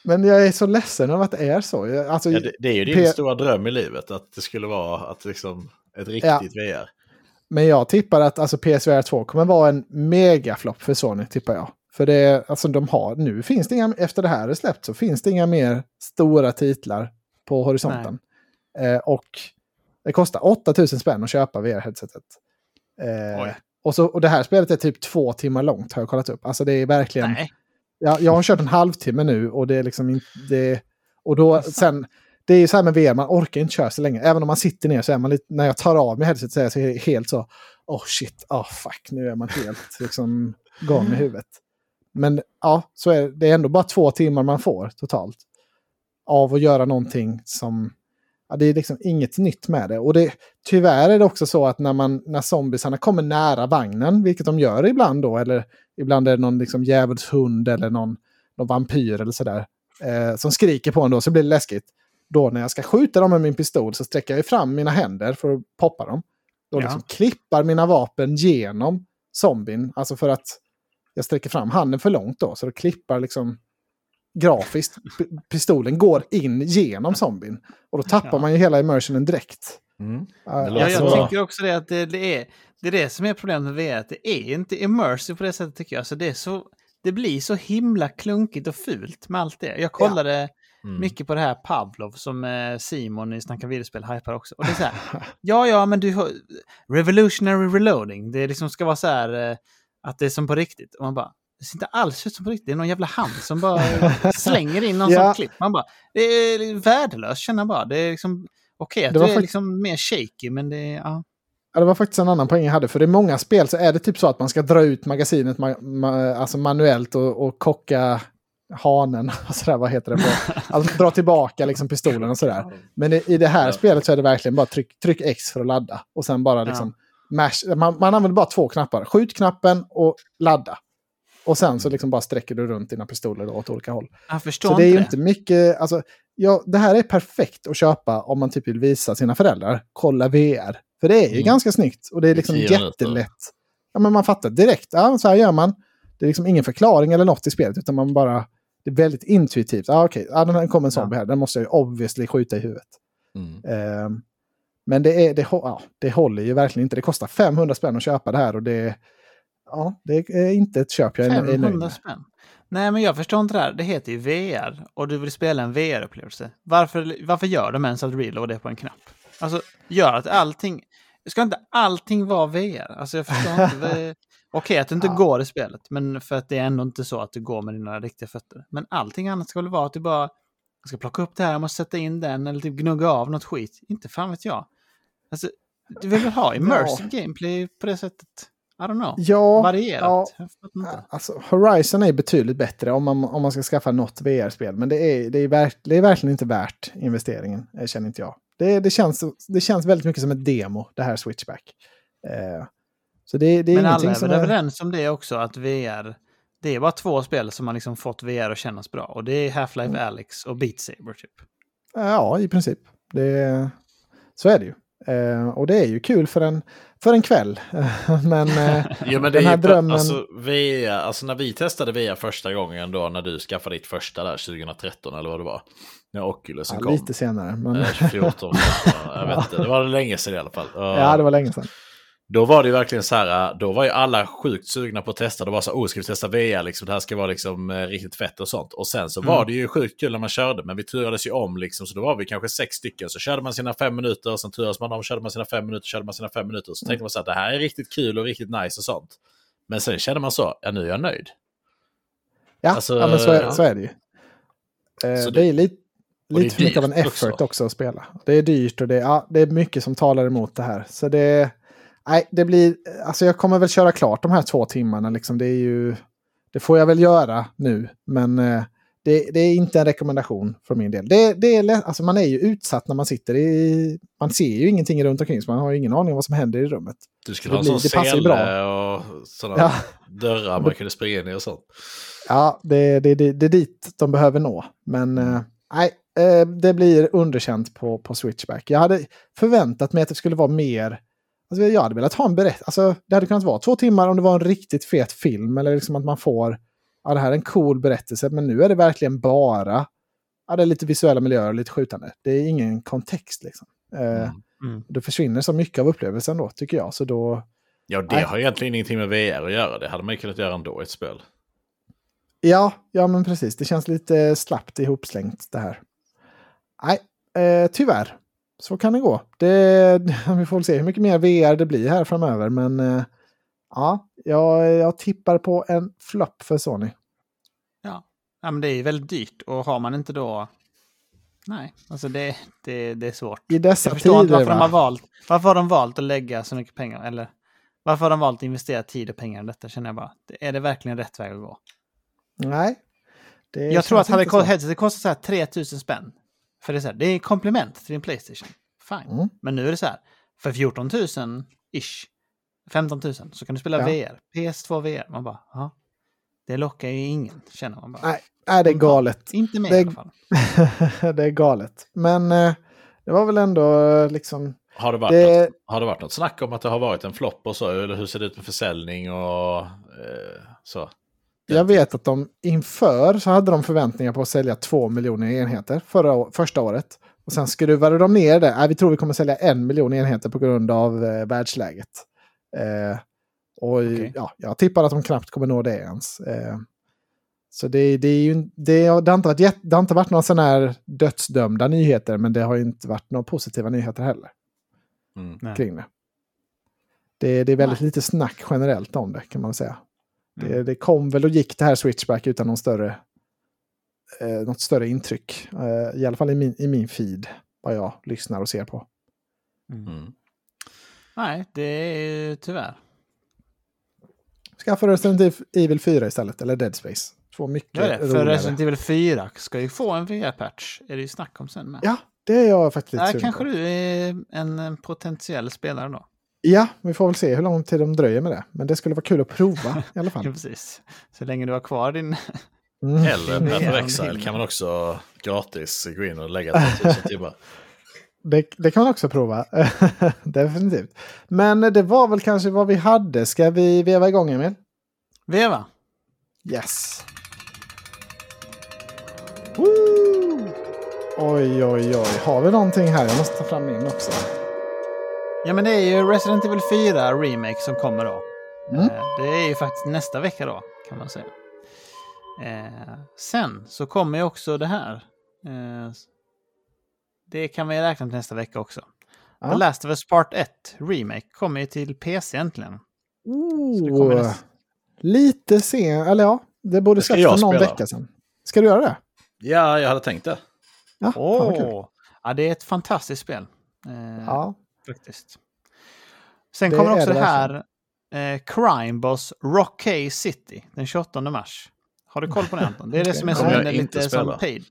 Men jag är så ledsen över att det är så. Jag, alltså, Ja, det, det är ju din P- stora dröm i livet att det skulle vara att liksom ett riktigt VR. Men jag tippar att alltså, PSVR 2 kommer vara en megaflopp för Sony, tippar jag. För det är, alltså de har, nu finns det inga, efter det här är släppt så finns det inga mer stora titlar på horisonten. Eh, och det kostar 8000 spänn att köpa VR-headsetet. Eh, och, så, och det här spelet är typ två timmar långt har jag kollat upp. Alltså det är verkligen... Nej. Jag, jag har kört en halvtimme nu och det är liksom inte... Det, och då sen... Det är ju så här med VR, man orkar inte köra så länge. Även om man sitter ner så är man lite... När jag tar av mig headset så är jag helt så... Oh shit, oh fuck, nu är man helt liksom gone i huvudet. Men ja, så är det. Det är ändå bara två timmar man får totalt. Av att göra någonting som... Ja, det är liksom inget nytt med det. Och det, tyvärr är det också så att när, man, när zombiesarna kommer nära vagnen, vilket de gör ibland då, eller ibland är det någon liksom djävulshund eller någon, någon vampyr eller sådär, eh, som skriker på en då, så blir det läskigt. Då när jag ska skjuta dem med min pistol så sträcker jag fram mina händer för att poppa dem. Då Ja. liksom klippar mina vapen genom zombien, alltså för att jag sträcker fram handen för långt då, så det klippar liksom grafiskt. Pistolen går in genom zombien. Och då tappar Ja. man ju hela immersionen direkt. Mm. Ja, jag tänker också det att det, det, är, det är det som är problemet med VR. Att det är inte immersive på det sättet tycker jag. Så det, är så, det blir så himla klunkigt och fult med allt det. Jag kollade Mm. mycket på det här Pavlov som eh, Simon i Snacka videospel hypar också. Och det är så här, ja, ja, men du har... Revolutionary reloading. Det liksom ska vara så här eh, att det är som på riktigt. Och man bara, det ser inte alls ut som på riktigt. Det är någon jävla hand som bara slänger in någon Ja. sån klipp. Man bara, det är värdelöst känner jag bara. Det är liksom okej att Det är liksom mer shaky, men det är... Ja. Ja, det var faktiskt en annan poäng jag hade. För i många spel så är det typ så att man ska dra ut magasinet ma ma alltså manuellt och, och kocka hanen. Alltså där, vad heter det? På, alltså dra tillbaka liksom pistolen och sådär. Men i, i det här Ja. spelet så är det verkligen bara tryck, tryck X för att ladda. Och sen bara liksom mash. Man, man använder bara två knappar. Skjutknappen och ladda. Och sen så liksom bara sträcker du runt dina pistoler då åt olika håll. Jag förstår Så det är ju inte inte mycket, alltså, ja, det här är perfekt att köpa om man typ vill visa sina föräldrar, kolla VR. För det är ju Mm. ganska snyggt och det är liksom jättelätt. Ja, men man fattar direkt, ja, så här gör man. Det är liksom ingen förklaring eller något i spelet, utan man bara, det är väldigt intuitivt. Ja, okej, ja, den här kommer en zombie här, den måste jag ju obviously skjuta i huvudet. Mm. Ehm, men det, är, det, ja, det håller ju verkligen inte. Det kostar 500 spänn att köpa det här och det, ja, det är inte ett köp jag är, är nöjd 500 med. spänn. Nej, men jag förstår inte det här. Det heter ju VR och du vill spela en VR-upplevelse. Varför, varför gör de ens att reload det på en knapp? Alltså, gör att allting... Ska inte allting vara VR? Alltså, jag förstår inte. Okej att du inte Ja. går i spelet, men för att det är ändå inte så att du går med dina riktiga fötter. Men allting annat ska väl vara att du bara jag ska plocka upp det här, jag måste sätta in den eller typ gnugga av något skit. Inte fan vet jag. Alltså, du vill väl ha immersive gameplay på det sättet? I don't know. Ja, Varierat. ja. Inte. Alltså, Horizon är betydligt bättre om man, om man ska skaffa något VR-spel. Men det är, det, är verk, det är verkligen inte värt investeringen, eh, känner inte jag. Det, det, känns, det känns väldigt mycket som ett demo, det här Switchback. Eh, så det, det är Men alla är som väl är... överens om det också, att VR, det är bara två spel som har liksom fått VR att kännas bra. Och det är Half-Life Mm. Alyx och Beat Saber typ. Ja, i princip. Det, så är det ju. Eh, och det är ju kul för en, för en kväll. men eh, Jo men den är här drömmen... alltså, VR, alltså när vi testade VR första gången då när du skaffade ditt första där 2013 eller vad det var. När Oculusen ja, kom. lite senare. Men, Eh, 14, jag vet inte, det var länge sedan i alla fall. Ja, det var länge sedan. Då var det ju verkligen så här, då var ju alla sjukt sugna på att testa. Det var så här, oh ska vi testa VR liksom, det här ska vara liksom eh, riktigt fett och sånt. Och sen så Mm. var det ju sjukt kul när man körde, men vi turades ju om liksom, så då var vi kanske sex stycken. Så körde man sina fem minuter, sen turades man om, körde man sina fem minuter, körde man sina fem minuter. Så tänkte man så här, det här är riktigt kul och riktigt nice och sånt. Men sen kände man så, ja nu är jag nöjd. Ja, Alltså, ja men så är, ja. så är det ju. Eh, det, det- är lite, det är lite för mycket av en effort också. också. att spela. Det är dyrt och det, ja, det är mycket som talar emot det här. Så det, nej, det blir, alltså jag kommer väl köra klart de här två timmarna. Liksom. Det, är ju, det får jag väl göra nu, men eh, det, det är inte en rekommendation för min del. Det, det är, lätt- alltså man är ju utsatt när man sitter i... Man ser ju ingenting runt omkring, så man har ju ingen aning om vad som händer i rummet. Du skulle ha en sån sele och sådana Ja. dörrar man kunde springa in i och sånt. Ja, det, det, det, det är dit de behöver nå. Men eh, nej, eh, det blir underkänt på, på Switchback. Jag hade förväntat mig att det skulle vara mer, Alltså, jag hade velat ha en berättelse. Alltså, det hade kunnat vara två timmar om det var en riktigt fet film. Eller liksom att man får, ja det här är en cool berättelse. Men nu är det verkligen bara, ja det är lite visuella miljöer och lite skjutande. Det är ingen kontext liksom. Eh, Mm. Mm. Då försvinner så mycket av upplevelsen då, tycker jag. Så då, Ja, det Nej. har egentligen ingenting med VR att göra. Det hade man ju kunnat göra ändå i ett spel. ja, ja men precis. Det känns lite slappt ihopslängt det här. Nej, eh, tyvärr. Så kan det gå. Det, vi får se hur mycket mer VR det blir här framöver. Men eh, ja, jag, jag tippar på en flopp för Sony. Ja. ja, men det är ju väldigt dyrt och har man inte då... Nej, alltså det, det, det är svårt. I dessa Jag förstår inte tider, varför de, har va? valt, varför har de valt att lägga så mycket pengar. Eller varför har de valt att investera tid och pengar i detta känner jag bara. Är det verkligen rätt väg att gå? Nej. Jag tror att hade inte headsetet kostat så här 3000 spänn. För det är, så här, det är komplement till din Playstation. Fine. Mm. Men nu är det så här, för 14 000 ish, 15 000 så kan du spela Ja. VR. PS2 VR. Man bara, ja. Det lockar ju ingen, känner man bara. Nej, nej, det är galet. Inte mig Det- i alla fall. det är galet. Men eh, det var väl ändå eh, liksom... Har det, varit Det, något, har det varit något snack om att det har varit en flopp och så? Eller hur ser det ut med försäljning och eh, så? Jag vet att de inför så hade de förväntningar på att sälja två miljoner enheter förra, första året. Och sen skruvade de ner det. Nej, vi tror vi kommer sälja en miljon enheter på grund av eh, världsläget. Eh, och Okej. ja, jag tippar att de knappt kommer nå det ens. Eh, så det, det, är ju, det, har- det, har inte varit, det har inte varit några sådana här dödsdömda nyheter, men det har ju inte varit några positiva nyheter heller. Mm. Kring det. Det, det är väldigt Nej. lite snack generellt om det kan man säga. Mm. Det, det kom väl och gick det här switchback utan någon större, eh, något större intryck. Eh, I alla fall i min, i min feed, vad jag lyssnar och ser på. Mm. Mm. Nej, det är ju tyvärr. Skaffa Resident Evil 4 istället, eller Dead Space. Två mycket Gör det, för roligare. Resident Evil 4 ska ju få en VR-patch. Är det ju snack om sen med. Ja, det är jag faktiskt Där kanske på. du är en, en potentiell spelare då. Ja, vi får väl se hur lång tid de dröjer med det. Men det skulle vara kul att prova i alla Ja, fall. precis. Så länge du har kvar din... Mm. Eller Path Exile kan man också gratis gå in och lägga 3000 timmar. Det, det kan man också prova. Definitivt. Men det var väl kanske vad vi hade. Ska vi veva igång Emil? Veva. Yes. Woo! Oj, oj, oj. Har vi någonting här? Jag måste ta fram min också. Ja, men det är ju Resident Evil 4 Remake som kommer då. Mm. Eh, Det är ju faktiskt nästa vecka då, kan man säga. Eh, sen så kommer ju också det här. Eh, det kan vi räkna till nästa vecka också. Ja. The Last of Us Part 1 Remake kommer ju till PC äntligen. Så det Oh, lite sen, eller ja, det borde jag för någon spela. vecka sedan. Ska du göra det? Ja, jag hade tänkt det. Ja. Åh! Ja, det är ett fantastiskt spel. Ja, Faktiskt. Sen Det kommer också det det här eh, Crime Boss Rockay City den 28 mars. Har du koll på det Anton? Det är det som är som en, lite som paid.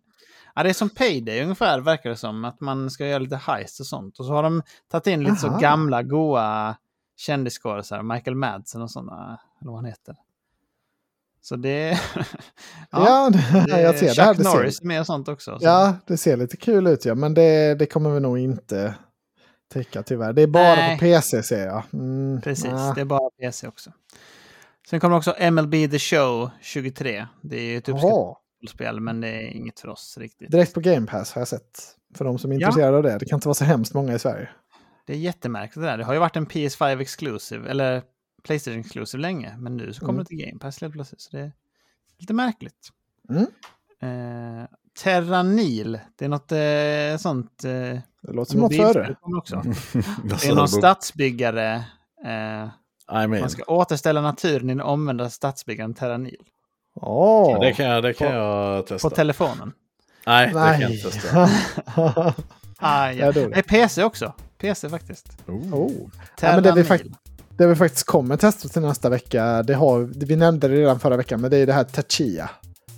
Ja, det är som Payday ungefär verkar det som. Att man ska göra lite heist och sånt. Och så har de tagit in lite så Aha. gamla goa kändisskådisar. Michael Madsen och sådana. Eller vad han heter. Så det... ja, det jag ser det Chuck. Det Norris ser, är med och sånt också. Så. ja, det ser lite kul ut ja, men det, det kommer vi nog inte täcka tyvärr. Det är bara Nej. på PC ser jag. Mm, Precis, nja. det är bara PC också. Sen kommer också MLB The Show 23. Det är ju ett uppskattat Jaha, spel, men det är inget för oss riktigt. direkt på Game Pass har jag sett. För de som är Ja. intresserade av det. Det kan inte vara så hemskt många i Sverige. Det är jättemärkligt det där. Det har ju varit en PS5 Exclusive, eller Playstation Exclusive länge, men nu så kommer Mm. det till Game Pass helt plötsligt. Så det är lite märkligt. Mm. Eh, Terranil, det är något eh, sånt... Eh, Det låter som något före. också. Vad Det sa är någon stadsbyggare. Eh, I mean. man ska återställa naturen i den omvända stadsbyggaren Terranil. Åh! Ja, det kan jag, det kan På- jag testa. På telefonen. Nej, det kan jag Nej. inte testa. Ah, ja. Dog. Nej, PC också. PC faktiskt. oh. Ja, men det, vi fakt- det vi faktiskt kommer testa till nästa vecka, det har, vi nämnde det redan förra veckan, men det är det här Tachia.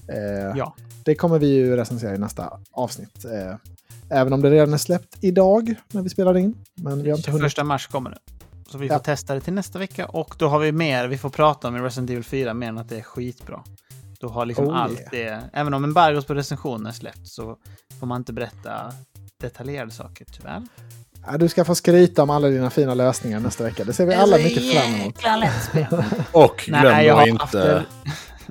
Eh, Ja, Det kommer vi ju recensera i nästa avsnitt. Eh, även om det redan är släppt idag när vi spelar in. Men vi har inte hunnit. 21 mars kommer det. Så vi Ja. får testa det till nästa vecka. Och då har vi mer, vi får prata om i Resident Evil 4 mer än att det är skitbra. Då har liksom Oh, allt yeah. det, även om embargot på recensioner är släppt så får man inte berätta detaljerade saker tyvärr. Ja, du ska få skryta om alla dina fina lösningar nästa vecka. Det ser vi alla mycket fram emot. Och glöm Nej, jag inte haft det-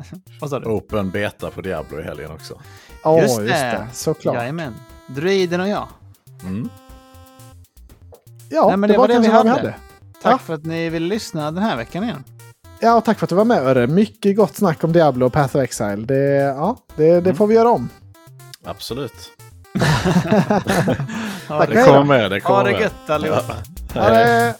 Vad sa du? Open Beta på Diablo i helgen också. Ja, Just just, det. Såklart. Jajamän. Druiden och jag. Mm. Ja, Nej, men det, det var var det vi vad vi hade. hade. Tack Ja. för att ni ville lyssna den här veckan igen. Ja, och tack för att du var med Örre. Mycket gott snack om Diablo och Path of Exile. Det, ja, det, Mm. det får vi göra om. Absolut. Tack. Det kommer med. Det kommer Ha det gött allihopa. Ha det!